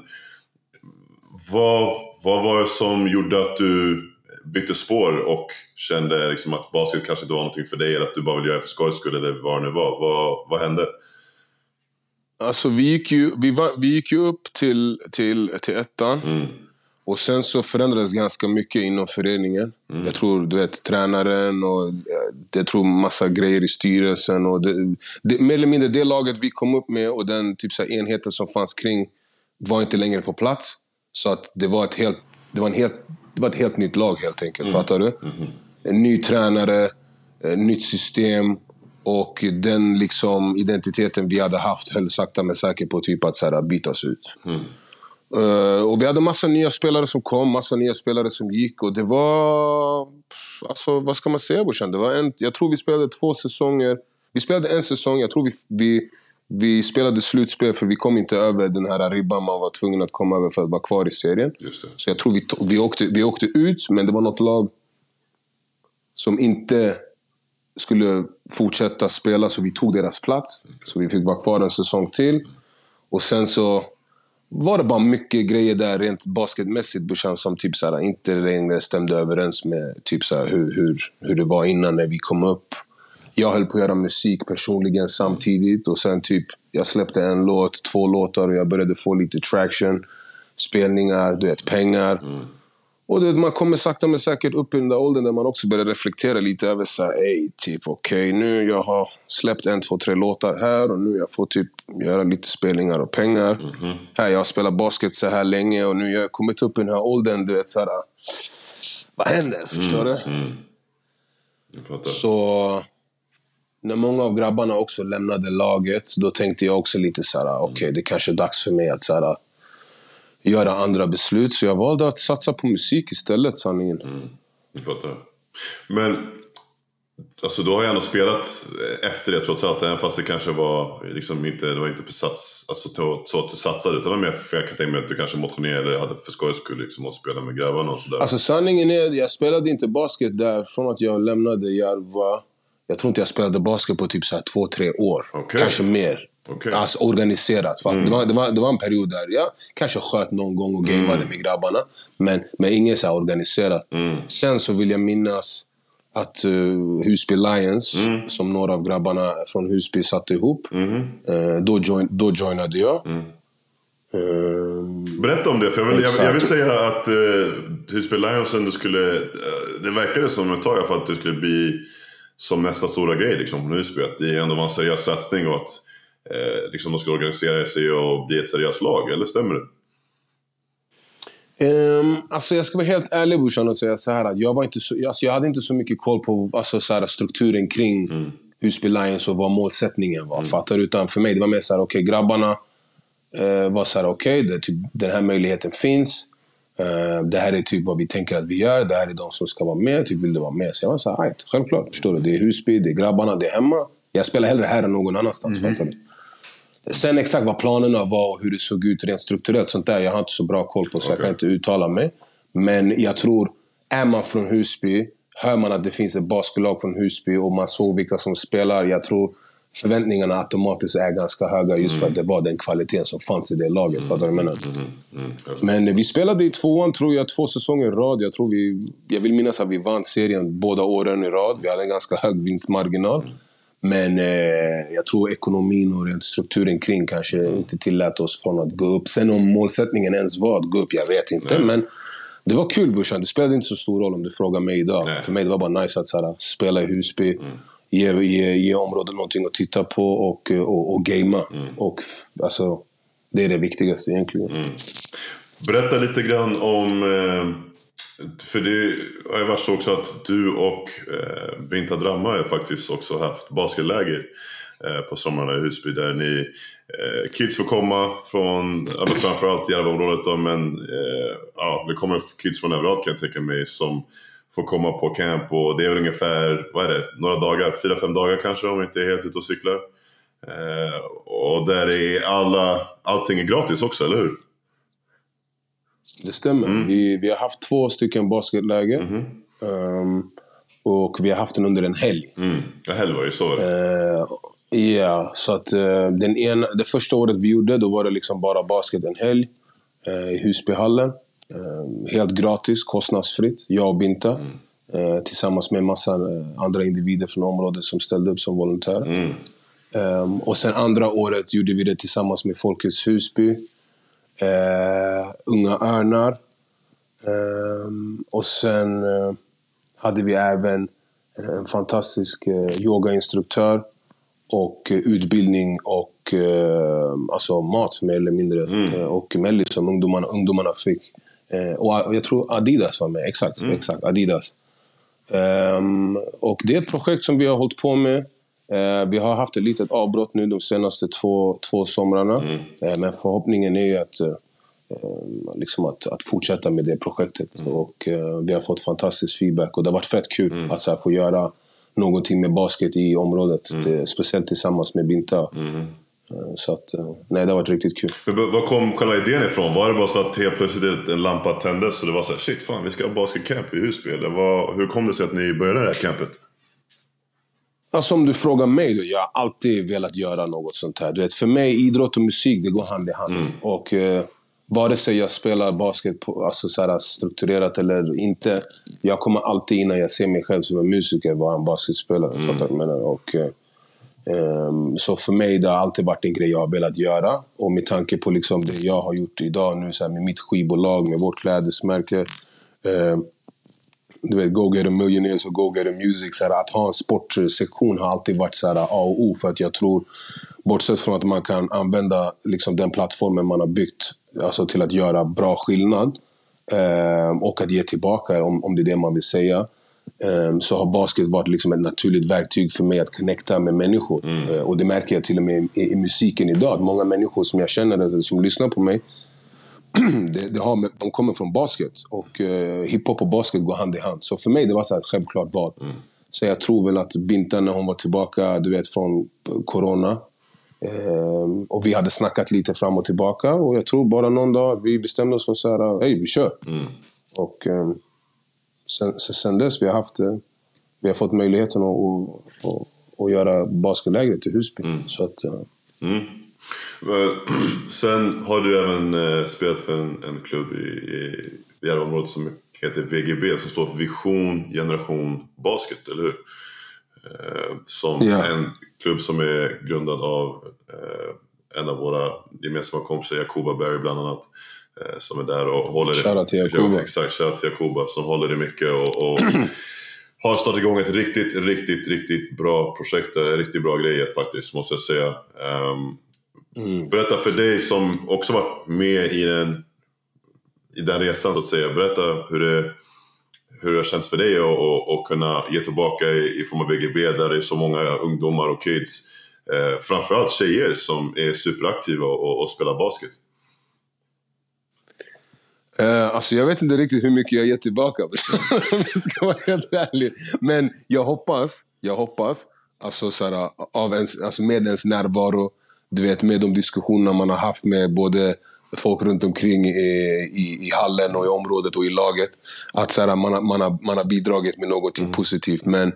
vad, vad var det som gjorde att du bytte spår och kände liksom att basket kanske inte var någonting för dig eller att du bara ville göra det för skojs skull eller vad det nu var? Vad, vad hände? Alltså vi gick ju, vi var, vi gick ju upp till, till, till ettan. Mm. Och sen så förändrades ganska mycket inom föreningen. Mm. Jag tror du vet, tränaren och jag tror massa grejer i styrelsen. Och det, det, mer eller mindre det laget vi kom upp med och den typ så enheten som fanns kring var inte längre på plats. Så att det var ett helt, det var en helt, det var ett helt nytt lag helt enkelt. Mm. Fattar du? En ny tränare, ett nytt system. Och den liksom identiteten vi hade haft höll sakta men säkert på typ att så här, bytas ut. Eh, och vi hade massa nya spelare som kom, massa nya spelare som gick. Och det var... Alltså, vad ska man säga brorsan? Det var en, jag tror vi spelade två säsonger. Vi spelade en säsong, jag tror vi, vi, vi spelade slutspel för vi kom inte över den här ribban man var tvungen att komma över för att vara kvar i serien. Så jag tror vi, vi, åkte, vi åkte ut, men det var något lag som inte skulle fortsätta spela, så vi tog deras plats. Så vi fick vara kvar en säsong till. Och sen så var det bara mycket grejer där rent basketmässigt brorsan som typ såhär, inte längre stämde överens med typ såhär, hur, hur, hur det var innan när vi kom upp. Jag höll på att göra musik personligen samtidigt och sen typ, jag släppte en låt, två låtar och jag började få lite traction. Spelningar, du vet, pengar. Och du vet, man kommer sakta men säkert upp i den där åldern där man också börjar reflektera lite över så här, ey, typ okej, nu jag har släppt en, två, tre låtar här och nu jag får typ göra lite spelningar och pengar. Här, jag har spelat basket så här länge och nu har jag kommit upp i den här åldern, du vet så här, vad händer? Förstår du? Jag fattar. Så när många av grabbarna också lämnade laget, då tänkte jag också lite så här, okej, det kanske är dags för mig att så här, göra andra beslut. Så jag valde att satsa på musik istället, sanningen. Jag fattar. Men alltså, du har ju ändå spelat efter det trots allt. Även fast det kanske var liksom inte, det var inte på sats, alltså, så- att du satsade. Utan det var mer för jag kan tänka mig att du kanske motionerade hade för skojs skull liksom, och spela med grabbarna och sådär. Alltså sanningen är, jag spelade inte basket där från att jag lämnade Järva. Jag tror inte jag spelade basket på typ så här två, tre år. Okej. Kanske mer. Okej. Alltså organiserat. För att det, var, det, var, det var en period där jag kanske sköt någon gång och gameade med grabbarna. Men, men inget så organiserat. Sen så vill jag minnas att uh, Husby Lions, som några av grabbarna från Husby satte ihop. eh, då, join, då joinade jag. Ehm, Berätta om det, för jag vill, jag, jag vill säga att uh, Husby Lions ändå skulle... eh, det verkade som ett tag fall att det skulle bli som nästa stora grej liksom, Husby. Att det ändå var en seriös satsning och att eh, liksom, de ska organisera sig och bli ett seriöst lag. Eller stämmer det? Um, alltså jag ska vara helt ärlig brorsan och säga så här jag, var inte så, alltså jag hade inte så mycket koll på alltså så här, strukturen kring Husby Lions och vad målsättningen var. Fattar du? Utan för mig det var mer så här, okej grabbarna eh, var så här, okej det är typ, den här möjligheten finns. Eh, det här är typ vad vi tänker att vi gör. Det här är de som ska vara med. Typ vill du vara med? Så jag var så här, "Ajt, självklart. Förstår du? Det är Husby, det är grabbarna, det är hemma. Jag spelar hellre här än någon annanstans. Fattar du? Sen exakt vad planerna var och hur det såg ut rent strukturellt, sånt där, jag har inte så bra koll på så jag Okej. kan inte uttala mig. Men jag tror, är man från Husby, hör man att det finns ett basketlag från Husby och man såg vilka som spelar, jag tror förväntningarna automatiskt är ganska höga just för att det var den kvaliteten som fanns i det laget. Fattar du vad jag menar? Men vi spelade i tvåan, tror jag, två säsonger i rad. Jag, tror vi, jag vill minnas att vi vann serien båda åren i rad. Vi hade en ganska hög vinstmarginal. Men eh, jag tror ekonomin och rent strukturen kring kanske inte tillät oss från att gå upp. Sen om målsättningen ens var att gå upp, jag vet inte. Men det var kul brorsan. Det spelade inte så stor roll om du frågar mig idag. Nej. För mig det var bara nice att så här, spela i Husby. Ge, ge, ge området någonting att titta på och, och, och gamea. Och f- alltså, det är det viktigaste egentligen. Berätta lite grann om... Eh, för det har ju varit så också att du och eh, Binta Dramma har faktiskt också haft basketläger eh, på somrarna i Husby där ni eh, kids får komma från, ja, framförallt Järvaområdet då, men eh, ja, det kommer kids från överallt kan jag tänka mig som får komma på camp och det är väl ungefär, vad är det, några dagar, fyra, fem dagar kanske om vi inte är helt ute och cyklar. Eh, och där är alla, allting är gratis också, eller hur? Det stämmer. Vi, vi har haft två stycken basketläger. Ehm, och vi har haft den under en helg. Mm. Ja, helg var ju så. Eh, Ja, så att eh, den ena, det första året vi gjorde, då var det liksom bara basket en helg eh, i Husbyhallen. Eh, helt gratis, kostnadsfritt. Jag och Binta. Mm. Eh, tillsammans med en massa eh, andra individer från området som ställde upp som volontärer. Mm. Um, och sen andra året gjorde vi det tillsammans med Folkets Husby, uh, Unga Örnar. Um, och sen uh, hade vi även en fantastisk uh, yogainstruktör och utbildning och alltså mat mer eller mindre. Mm. och Melli som ungdomarna, ungdomarna fick. Och jag tror Adidas var med, exakt. Mm. exakt Adidas. Um, och det är ett projekt som vi har hållit på med. Uh, vi har haft ett litet avbrott nu de senaste två, två somrarna. Mm. Uh, men förhoppningen är att, uh, liksom att, att fortsätta med det projektet. Mm. Och vi har fått fantastisk feedback och det har varit fett kul mm. att här, få göra någonting med basket i området. Mm. Det, speciellt tillsammans med Binta. Eh, så att, eh, nej, det har varit riktigt kul. Var kom själva idén ifrån? Var det bara så att helt plötsligt en lampa tändes och det var så här, shit fan vi ska ha basketcamp i Husby? Eller var, hur kom det sig att ni började det här campet? Alltså om du frågar mig, då, jag har alltid velat göra något sånt här. Du vet, för mig, idrott och musik, det går hand i hand. Mm. Och eh, vare sig jag spelar basket på, alltså så här, strukturerat eller inte, jag kommer alltid innan jag ser mig själv som en musiker vara en basketspelare. Mm. Och, eh, Ehm, så för mig det har alltid varit en grej jag har velat göra. Och med tanke på liksom det jag har gjort idag nu så här, med mitt skivbolag, med vårt klädesmärke. Um, du vet, Go Get A Millionaires och Go Get A Music. Så här, att ha en sportsektion har alltid varit så här, A och O. För att jag tror, bortsett från att man kan använda liksom, den plattformen man har byggt alltså, till att göra bra skillnad. Um, och att ge tillbaka om, om det är det man vill säga så har basket varit liksom ett naturligt verktyg för mig att connecta med människor. Mm. Uh, och det märker jag till och med i, i, musiken idag. Många människor som jag känner, som lyssnar på mig, det, det har, de kommer från basket. Och uh, hiphop och basket går hand i hand. Så för mig det var så ett självklart val. Mm. Så jag tror väl att Binta när hon var tillbaka du vet, från corona, Um, och vi hade snackat lite fram och tillbaka och jag tror bara någon dag vi bestämde oss för så här, hej vi kör. Mm. Och um, sen, sen dess vi har haft eh, vi har fått möjligheten att, att, att, att göra basketlägret i Husby. Mm. Så att, mm. Sen har du även eh, spelat för en, en klubb i, i Järvaområdet som heter VGB som står för Vision Generation Basket, eller hur? Eh, som yeah. en klubb som är grundad av en av våra gemensamma kompisar, Jakoba Berry bland annat. Eh, som är där och håller Shoutout till Jakoba. Exakt, shoutout till Jakoba som håller i mycket och, och har startat igång ett riktigt, riktigt, riktigt bra projekt. Riktigt bra grejer faktiskt, måste jag säga. Um, mm. Berätta för dig som också varit med i den, i den resan, så att säga. Berätta hur det, hur det har känts för dig att kunna ge tillbaka i, i form av VGB där det är så många ungdomar och kids. Eh, framförallt tjejer som är superaktiva och, och spelar basket. Uh, alltså jag vet inte riktigt hur mycket jag ger tillbaka om jag ska vara helt ärlig. Men jag hoppas, jag hoppas, alltså, så här, av ens, alltså med ens närvaro, du vet med de diskussionerna man har haft med både folk runt omkring i, i, i hallen och i området och i laget. Att så här, man, har, man, har, man har bidragit med något mm. positivt. Men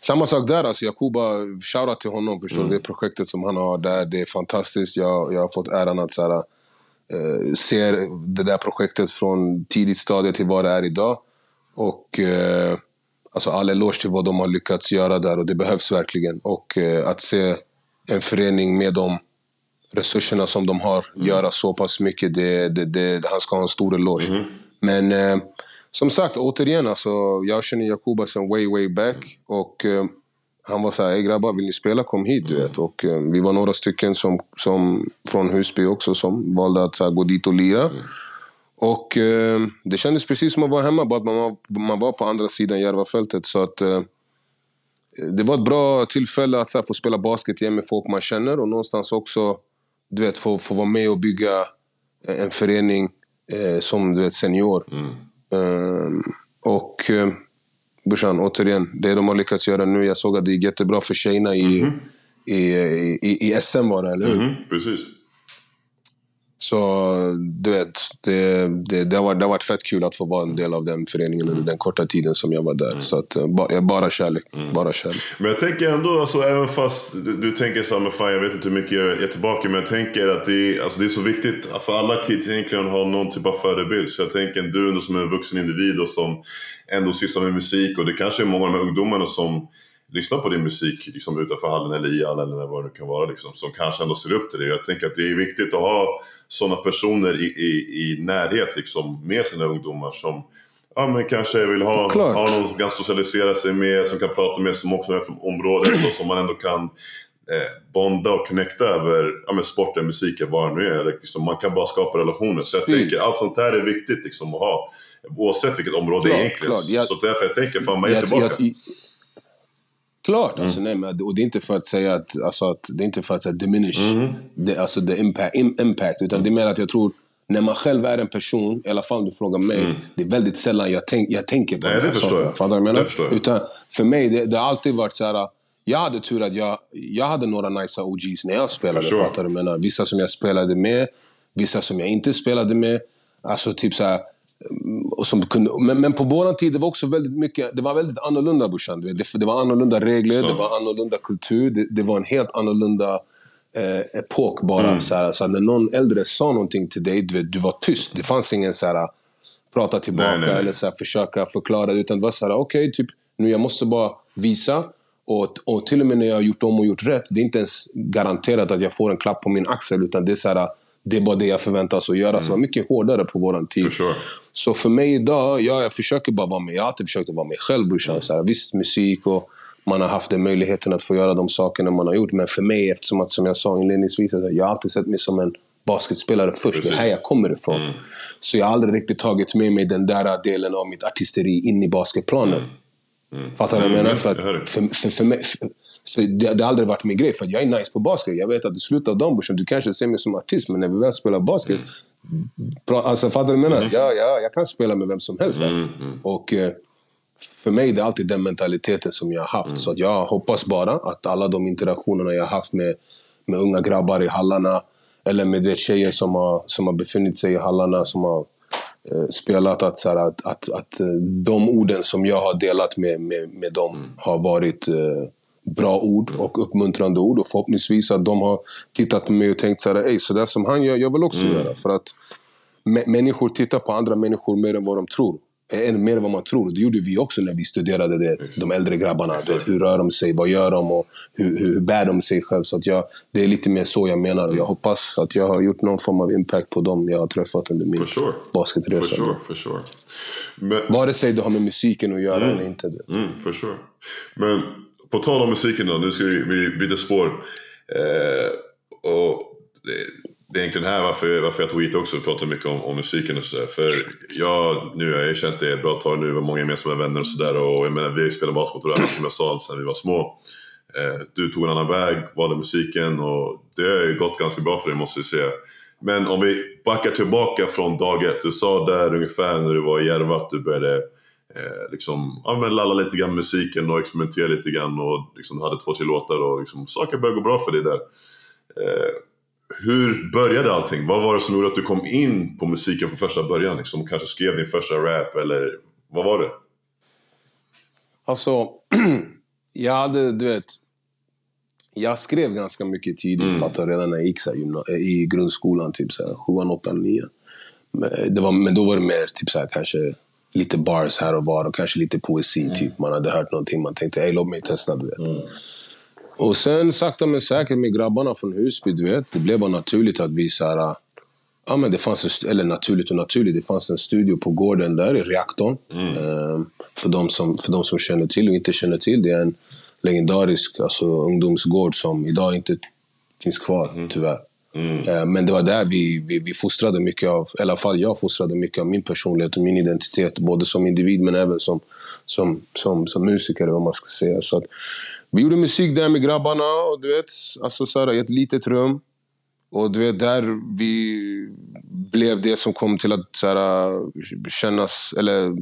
samma sak där, alltså Jakuba, shoutout till honom. Förstår mm. Det projektet som han har där, det är fantastiskt. Jag, jag har fått äran att så här, ser det där projektet från tidigt stadie till vad det är idag. Och eh, alltså all eloge till vad de har lyckats göra där och det behövs verkligen. Och eh, att se en förening med de resurserna som de har mm. göra så pass mycket, det, det, det, han ska ha en stor eloge. Mm. Men eh, som sagt, återigen, alltså, jag känner Jakuba sen way, way back. Och eh, han var såhär, grabbar vill ni spela? Kom hit du vet. Och eh, vi var några stycken som, som, från Husby också som valde att så gå dit och lira. Mm. Och eh, det kändes precis som att vara hemma, bara att man var, man var på andra sidan Järvafältet. Så att, eh, det var ett bra tillfälle att så här, få spela basket igen med folk man känner och någonstans också du vet, få, få vara med och bygga en förening eh, som du vet, senior. Mm. Ehm, och eh, brorsan, återigen, det de har lyckats göra nu. Jag såg att det gick jättebra för tjejerna i, mm -hmm. i, i, i, SM var det, eller hur? Mm -hmm. Precis. Så du vet, det, det, det, har varit, det har varit fett kul att få vara en del av den föreningen under den korta tiden som jag var där. Mm. Så att, eh, ba, bara kärlek. Mm. Bara kärlek. Men jag tänker ändå, alltså, även fast du, du tänker så här, fan jag vet inte hur mycket jag är tillbaka. Men jag tänker att det är, alltså, det är så viktigt för alla kids egentligen att ha någon typ av förebild. Så jag tänker du ändå som en vuxen individ och som ändå sysslar med musik. Och det kanske är många av de här ungdomarna som lyssnar på din musik liksom, utanför hallen eller i hallen eller vad det nu kan vara. Liksom, som kanske ändå ser upp till det. Jag tänker att det är viktigt att ha sådana personer i, i, i närhet liksom, med sina ungdomar som ja, men kanske vill ha, ha någon som kan socialisera sig med, som kan prata med, som också är från området och som man ändå kan eh, bonda och connecta över ja, men sporten, musiken, vad det nu är. Liksom, man kan bara skapa relationer. Så jag tänker allt sånt här är viktigt liksom, att ha. Oavsett vilket område klart, egentligen. Klart. Jag, så därför jag tänker, fan man är tillbaka. Jag, Klart! Mm. Alltså, nej, men, och det är inte för att säga att, alltså, att det är inte för att säga diminish mm. the, alltså, the impact, impact utan det är mer att jag tror när man själv är en person, i alla fall om du frågar mig, mm. det är väldigt sällan jag, tänk, jag tänker på Nej, det. det förstår jag. Fattar jag menar? Utan för mig, det, det, har alltid varit så här. Jag hade tur att jag, jag hade några nice OGs när jag spelade. Fattar du menar? Vissa som jag spelade med, vissa som jag inte spelade med. Alltså typ så här, och som kunde, men, men på vår tid det var också väldigt mycket, det var väldigt annorlunda brorsan. Det, det var annorlunda regler, så. det var annorlunda kultur, det, det var en helt annorlunda eh, epok bara. Mm. Så, här, så här, när någon äldre sa någonting till dig, du, vet, du var tyst. Det fanns ingen så här, prata tillbaka nej, nej, nej. eller så här, försöka förklara. Utan det var så här, okej, okay, typ, nu jag måste bara visa. Och, och till och med när jag har gjort om och gjort rätt, det är inte ens garanterat att jag får en klapp på min axel. Utan det är så här, det är bara det jag förväntas att göra. Mm. Så det var mycket hårdare på vår tid. For sure. Så för mig idag, ja, jag försöker bara vara mig. Jag har alltid försökt att vara mig själv brorsan. Mm. visst, musik och man har haft den möjligheten att få göra de sakerna man har gjort. Men för mig, eftersom att, som jag sa inledningsvis, att jag har alltid sett mig som en basketspelare först. Precis. Det är här jag kommer ifrån. Mm. Så jag har aldrig riktigt tagit med mig den där delen av mitt artisteri in i basketplanen. Mm. Mm. Fattar du vad jag menar? För, för, för, för, mig, för, så det, det har aldrig varit min grej, för jag är nice på basket. Jag vet att i slutet av dagen, du kanske ser mig som artist, men när vi väl spelar basket, mm. alltså fattar du vad jag menar? Mm. Ja, ja, jag kan spela med vem som helst. Mm. mm. Och eh, för mig det är alltid den mentaliteten som jag har haft. Mm. Så jag hoppas bara att alla de interaktionerna jag har haft med, med unga grabbar i hallarna, eller med det tjejer som har, som har befunnit sig i hallarna, som har eh, spelat, att, så att, att, att, eh, de orden som jag har delat med, med, med dem mm. har varit eh, bra ord och uppmuntrande ord. Och förhoppningsvis att de har tittat på mig och tänkt så här, så där som han gör, jag vill också mm. göra. För att människor tittar på andra människor mer än vad de tror. Än mer än vad man tror. Det gjorde vi också när vi studerade det, de äldre grabbarna. Det, hur rör de sig? Vad gör de? Och hur, hur bär de sig själv? Så att jag, det är lite mer så jag menar. Jag hoppas att jag har gjort någon form av impact på dem jag har träffat under min sure. basketresa. For sure, for sure. Men, Vare sig det har med musiken att göra mm, eller inte. Mm, for sure. Men på tal om musiken då, nu ska vi, vi byta spår. Eh, och det, det, är egentligen här varför, varför jag tog hit också och pratade mycket om, om musiken och sådär. För jag, nu har jag känt det ett bra tag nu, vi har många gemensamma vänner och sådär. Och jag menar, vi har spelat basket och som jag sa sedan vi var små. Eh, du tog en annan väg, valde musiken och det har ju gått ganska bra för dig måste jag säga. Men om vi backar tillbaka från dag ett. Du sa där ungefär när du var i Järva att du började eh, liksom, ja, men lalla lite grann musiken och experimentera lite grann och liksom hade två, tre låtar och liksom, saker började gå bra för dig där. Eh, hur började allting? Vad var det som gjorde att du kom in på musiken från första början? Liksom, kanske skrev din första rap eller vad var det? Alltså, jag hade, du vet, jag skrev ganska mycket tidigt, mm. fattar redan när jag gick så här, i grundskolan, typ så här, 7, 8, 9. Men, det var, men då var det mer typ så här, kanske lite bars här och var och kanske lite poesi. Mm. Typ. Man hade hört någonting, man tänkte ey, låt mig testa. Du vet. Mm. Och sen sakta men säkert med grabbarna från Husby, du vet, det blev bara naturligt att vi så här, Ja, men det fanns en, eller naturligt och naturligt, det fanns en studio på gården där i reaktorn. Mm. Ehm, för, de som, för de som känner till och inte känner till, det är en legendarisk alltså, ungdomsgård som idag inte finns kvar, mm. tyvärr. Mm. Eh, men det var där vi, vi, vi fostrade mycket av, i alla fall jag fostrade mycket av min personlighet och min identitet. Både som individ men även som, som, som, som musiker, vad man ska säga. Så att, vi gjorde musik där med grabbarna, och du vet, alltså så här, i ett litet rum. Och du vet, där vi blev det som kom till att så här, kännas... Eller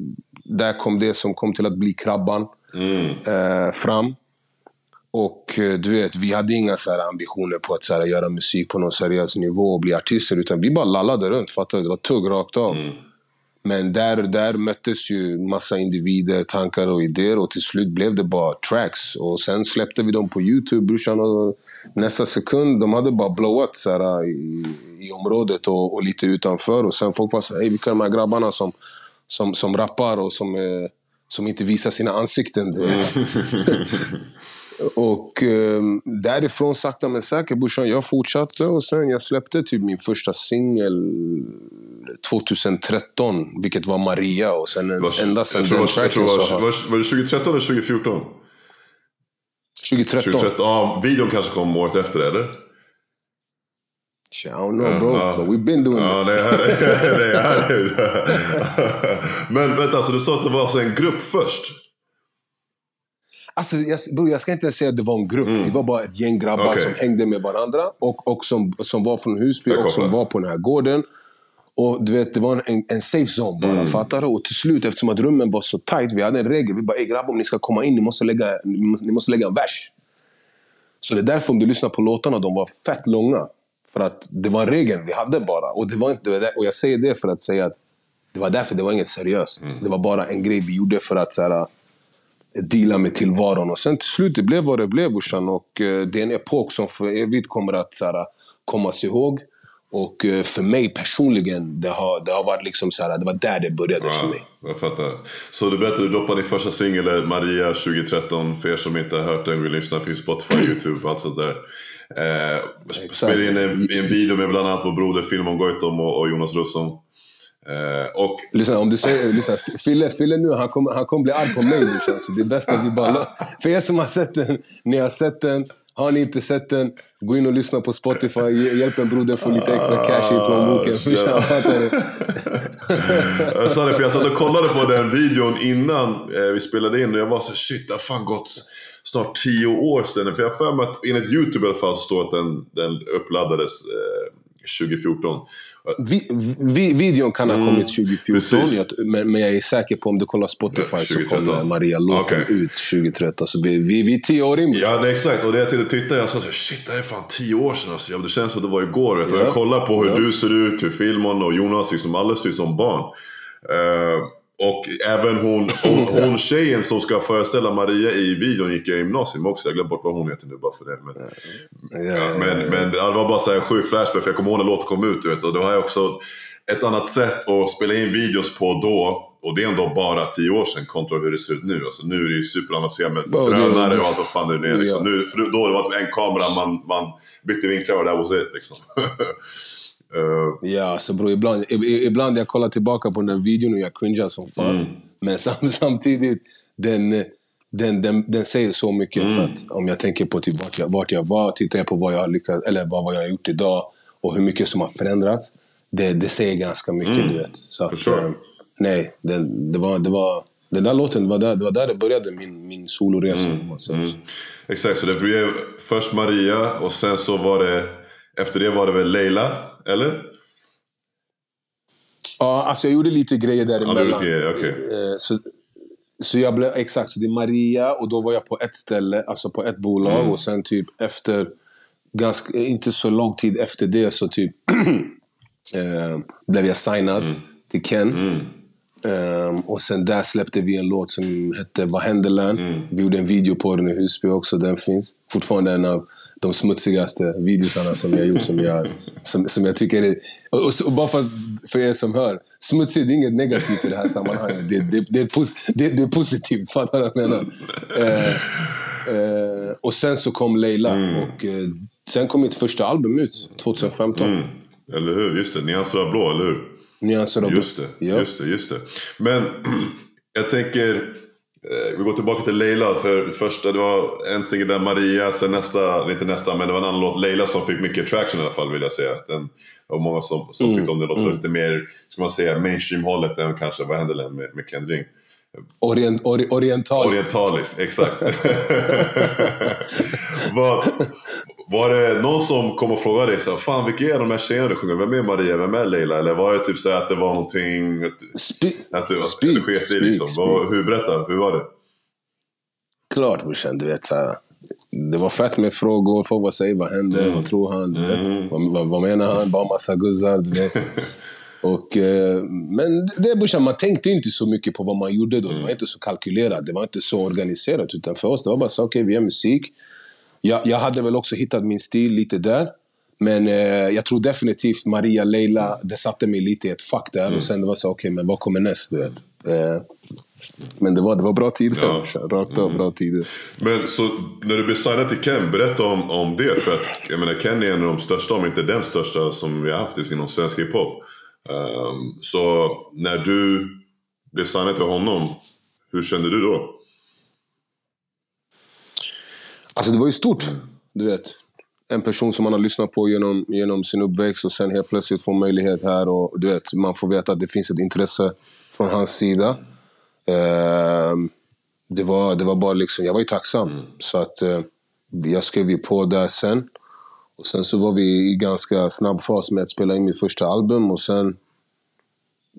där kom det som kom till att bli Krabban mm. eh, fram. Och eh, du vet, vi hade inga så här ambitioner på att så här, göra musik på någon seriös nivå och bli artister. Utan vi bara lallade runt, fattar du? Det var tugg rakt av. Mm. Men där, där möttes ju massa individer, tankar och idéer och till slut blev det bara tracks. Och sen släppte vi dem på Youtube, brorsan. Och nästa sekund, de hade bara blowat så här, i, i området och, och lite utanför. Och sen folk var såhär, hej vilka är de här grabbarna som, som, som rappar och som, eh, som inte visar sina ansikten. Och eh, därifrån sakta men säkert brorsan, jag fortsatte och sen jag släppte typ min första singel 2013, vilket var Maria. Och sen Var, ända sen jag tror, den jag tror, var, var, var det 2013 eller 2014? 2013. 2013. Ja, videon kanske kom året efter, eller? I don't know bro, Ja. but we've been doing Ja, this. det. är det. Men vänta, så du sa att det var alltså en grupp först? Alltså, jag, bro, jag ska inte säga att det var en grupp. Vi var bara ett gäng grabbar Mm. Okej. som hängde med varandra. Och, och som, som var från Husby och som var på den här gården. Och du vet, det var en, en safe zone Mm. bara. Fattar du? Och till slut, eftersom att rummen var så tight, vi hade en regel. Vi bara, ey grabbar, om ni ska komma in, ni måste lägga, ni måste, ni måste lägga en vers. Så det är därför om du lyssnar på låtarna, de var fett långa. För att det var en regel vi hade bara. Och, det var inte, och jag säger det för att säga att det var därför det var inget seriöst. Mm. Det var bara en grej vi gjorde för att så här, deala med tillvaron. Och sen till slut, det blev vad det blev brorsan. Och eh, det är en epok som för evigt kommer att så här, kommas ihåg. Och eh, för mig personligen, det har, det har varit liksom så här, det var där det började för Ja, mig. jag fattar. Så du berättade, du droppade din första singel eh, Maria 2013. För er som inte har hört den, vill lyssna, finns Spotify, YouTube och allt sånt där. Eh, sp- spelade in en, en video med bland annat vår broder Filmon Goitom och, och Jonas Russon. Eh, och Lyssna, om du säger, lyssna, Fille, Fille nu, han kommer, han kommer bli arg på mig brorsan. Så det är bäst att vi bara... För er som har sett den, ni har sett den. Har ni inte sett den, gå in och lyssna på Spotify. Hj- Hjälp en broder få lite extra cash i plånboken. Fattar du? Jag sa det för jag satt och kollade på den videon innan eh, vi spelade in och jag var så shit det har fan gått snart tio år sedan. För jag har för mig att enligt YouTube i alla fall så står att den, den uppladdades eh, 2014. Vi, vi, videon kan ha kommit 2014, Mm. precis. jag, men, men jag är säker på om du kollar Spotify så 2013. kommer Maria-låten Okej. ut 2013. Så vi, vi, vi är tio år in. Ja nej, exakt, och det jag tittade, jag sa så här, shit det här är fan tio år sedan alltså. Ja, Det känns som det var igår. Och Ja. jag kollar på hur Ja. du ser ut, hur Filmon och Jonas liksom, alla ser ut som barn. Eh, och även hon, hon, hon tjejen som ska föreställa Maria i videon gick jag i gymnasium också. Jag glömde bort vad hon heter nu bara för det. Men, Ja, Ja, men, men det var bara så här sjuk flashback för jag kommer ihåg när låten kom ut. Du vet, och har jag också ett annat sätt att spela in videos på då. Och det är ändå bara tio år sedan kontra hur det ser ut nu. Alltså, nu är det ju superavancerat med Ja, det- drönare det- och allt vad fan det är. Liksom. Ja. Nu, för då var det var en kamera, man, man bytte vinklar och that was it. Liksom. Eh, Ja, alltså bro, ibland, ibland jag kollar tillbaka på den där videon och jag cringear som fan. Mm. Men sam, samtidigt, den, den, den, den säger så mycket. Mm. För att om jag tänker på typ vart, jag, vart jag var, tittar jag på vad jag har lyckats, eller vad, vad jag har gjort idag och hur mycket som har förändrats. Det, det säger ganska mycket, du vet. Så att, Förstår. eh, nej, det, det, var, det var... Den där låten, det var där det, var där det började, min, min soloresa. om man säger så. exakt, så det blev först Maria och sen så var det, efter det var det väl Leila, eller? Ja, alltså jag gjorde lite grejer Ja, däremellan. var lite- okej. Eh, så, så jag blev, exakt, så det är Maria och då var jag på ett ställe, alltså på ett bolag Mm. och sen typ efter, ganska, inte så lång tid efter det så typ eh, blev jag signad Mm. till Ken. Ehm, och sen där släppte vi en låt som hette Vad händer lön? Mm. Vi gjorde en video på den i Husby också, den finns. Fortfarande en av de smutsigaste videosarna som jag gjort, som jag, som, som jag tycker är... Och, och, och bara för, för er som hör, smutsigt det är inget negativt i det här sammanhanget. Det, det, det, är, pos, det, det är positivt, fattar du vad jag menar? Eh, eh, och sen så kom Leila och eh, sen kom mitt första album ut, 2015. Mm. Eller hur? Just det, Nyanser av blå, eller hur? Nyanser av Just det, Ja. just det, just det. Men jag tänker, vi går tillbaka till Leila. För första, det var en singel där Maria, sen nästa, inte nästa, men det var en annan låt, Leila, som fick mycket traction i alla fall vill jag säga. Den, det var många som, som Mm, tyckte om det låter lite mer, ska man säga, mainstream-hållet än kanske, vad hände där med, med Ken Ring? Orient, ori, oriental. Orientaliskt, exakt. var, var det någon som kom och frågade dig så här, fan vilka är de här tjejerna du sjunger? Vem är Maria? Vem är Leila? Eller var det typ så att det var någonting, att, du Speak, sket speak, liksom? speak. Vad, hur, berätta, hur var det? klart brorsan, du vet. Så här, det var fett med frågor. Folk var säger vad hände? Mm. Vad tror han? Mm. Vad, vad, vad, menar han? Bara massa guzzar, du vet. Och, eh, men det brorsan, man tänkte inte så mycket på vad man gjorde då. Det var inte så kalkylerat, det var inte så organiserat. Utan för oss det var bara så, okej okay, vi gör musik. Jag, jag hade väl också hittat min stil lite där. Men eh, jag tror definitivt Maria, Leila, det satte mig lite i ett fack där. Mm. Och sen det var så, okej, okay, men vad kommer näst? Du vet? Eh, men det var, det var bra tider. Ja. Rakt av mm. bra tider. Men så när du blev signad till Ken, berätta om, om det. För att jag menar, Ken är en av de största, om inte den största, som vi har haft inom svensk hiphop. Um, så när du blev signad till honom, hur kände du då? Alltså det var ju stort, du vet. En person som man har lyssnat på genom, genom sin uppväxt och sen helt plötsligt får möjlighet här och du vet, man får veta att det finns ett intresse från hans sida. Uh, det, var, det var bara liksom, jag var ju tacksam. Mm. Så att uh, jag skrev ju på där sen. Och sen så var vi i ganska snabb fas med att spela in mitt första album och sen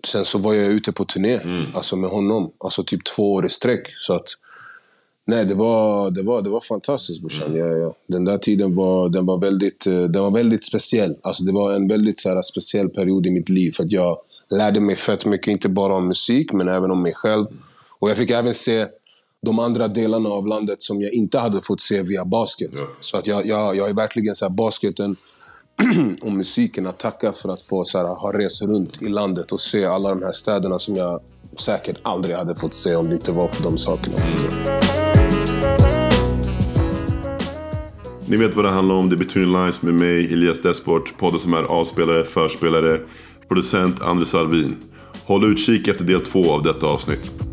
Sen så var jag ute på turné, mm. alltså med honom. Alltså typ två år i sträck. Så att, nej, det var, det var, det var fantastiskt brorsan. Mm. Ja, ja. Den där tiden var, den var, väldigt, eh, den var väldigt speciell. Alltså, det var en väldigt så här, speciell period i mitt liv. För att jag lärde mig fett mycket, inte bara om musik, men även om mig själv. Och jag fick även se de andra delarna av landet som jag inte hade fått se via basket. Ja. Så att jag, jag, jag är verkligen så här, basketen och musiken att tacka för att få så här, ha rest runt i landet och se alla de här städerna som jag säkert aldrig hade fått se om det inte var för de sakerna. Ni vet vad det handlar om. Det är Between Lines med mig, Elias Desport. Podden som är avspelare, förspelare, producent Andres Alvin. Håll utkik efter del två av detta avsnitt.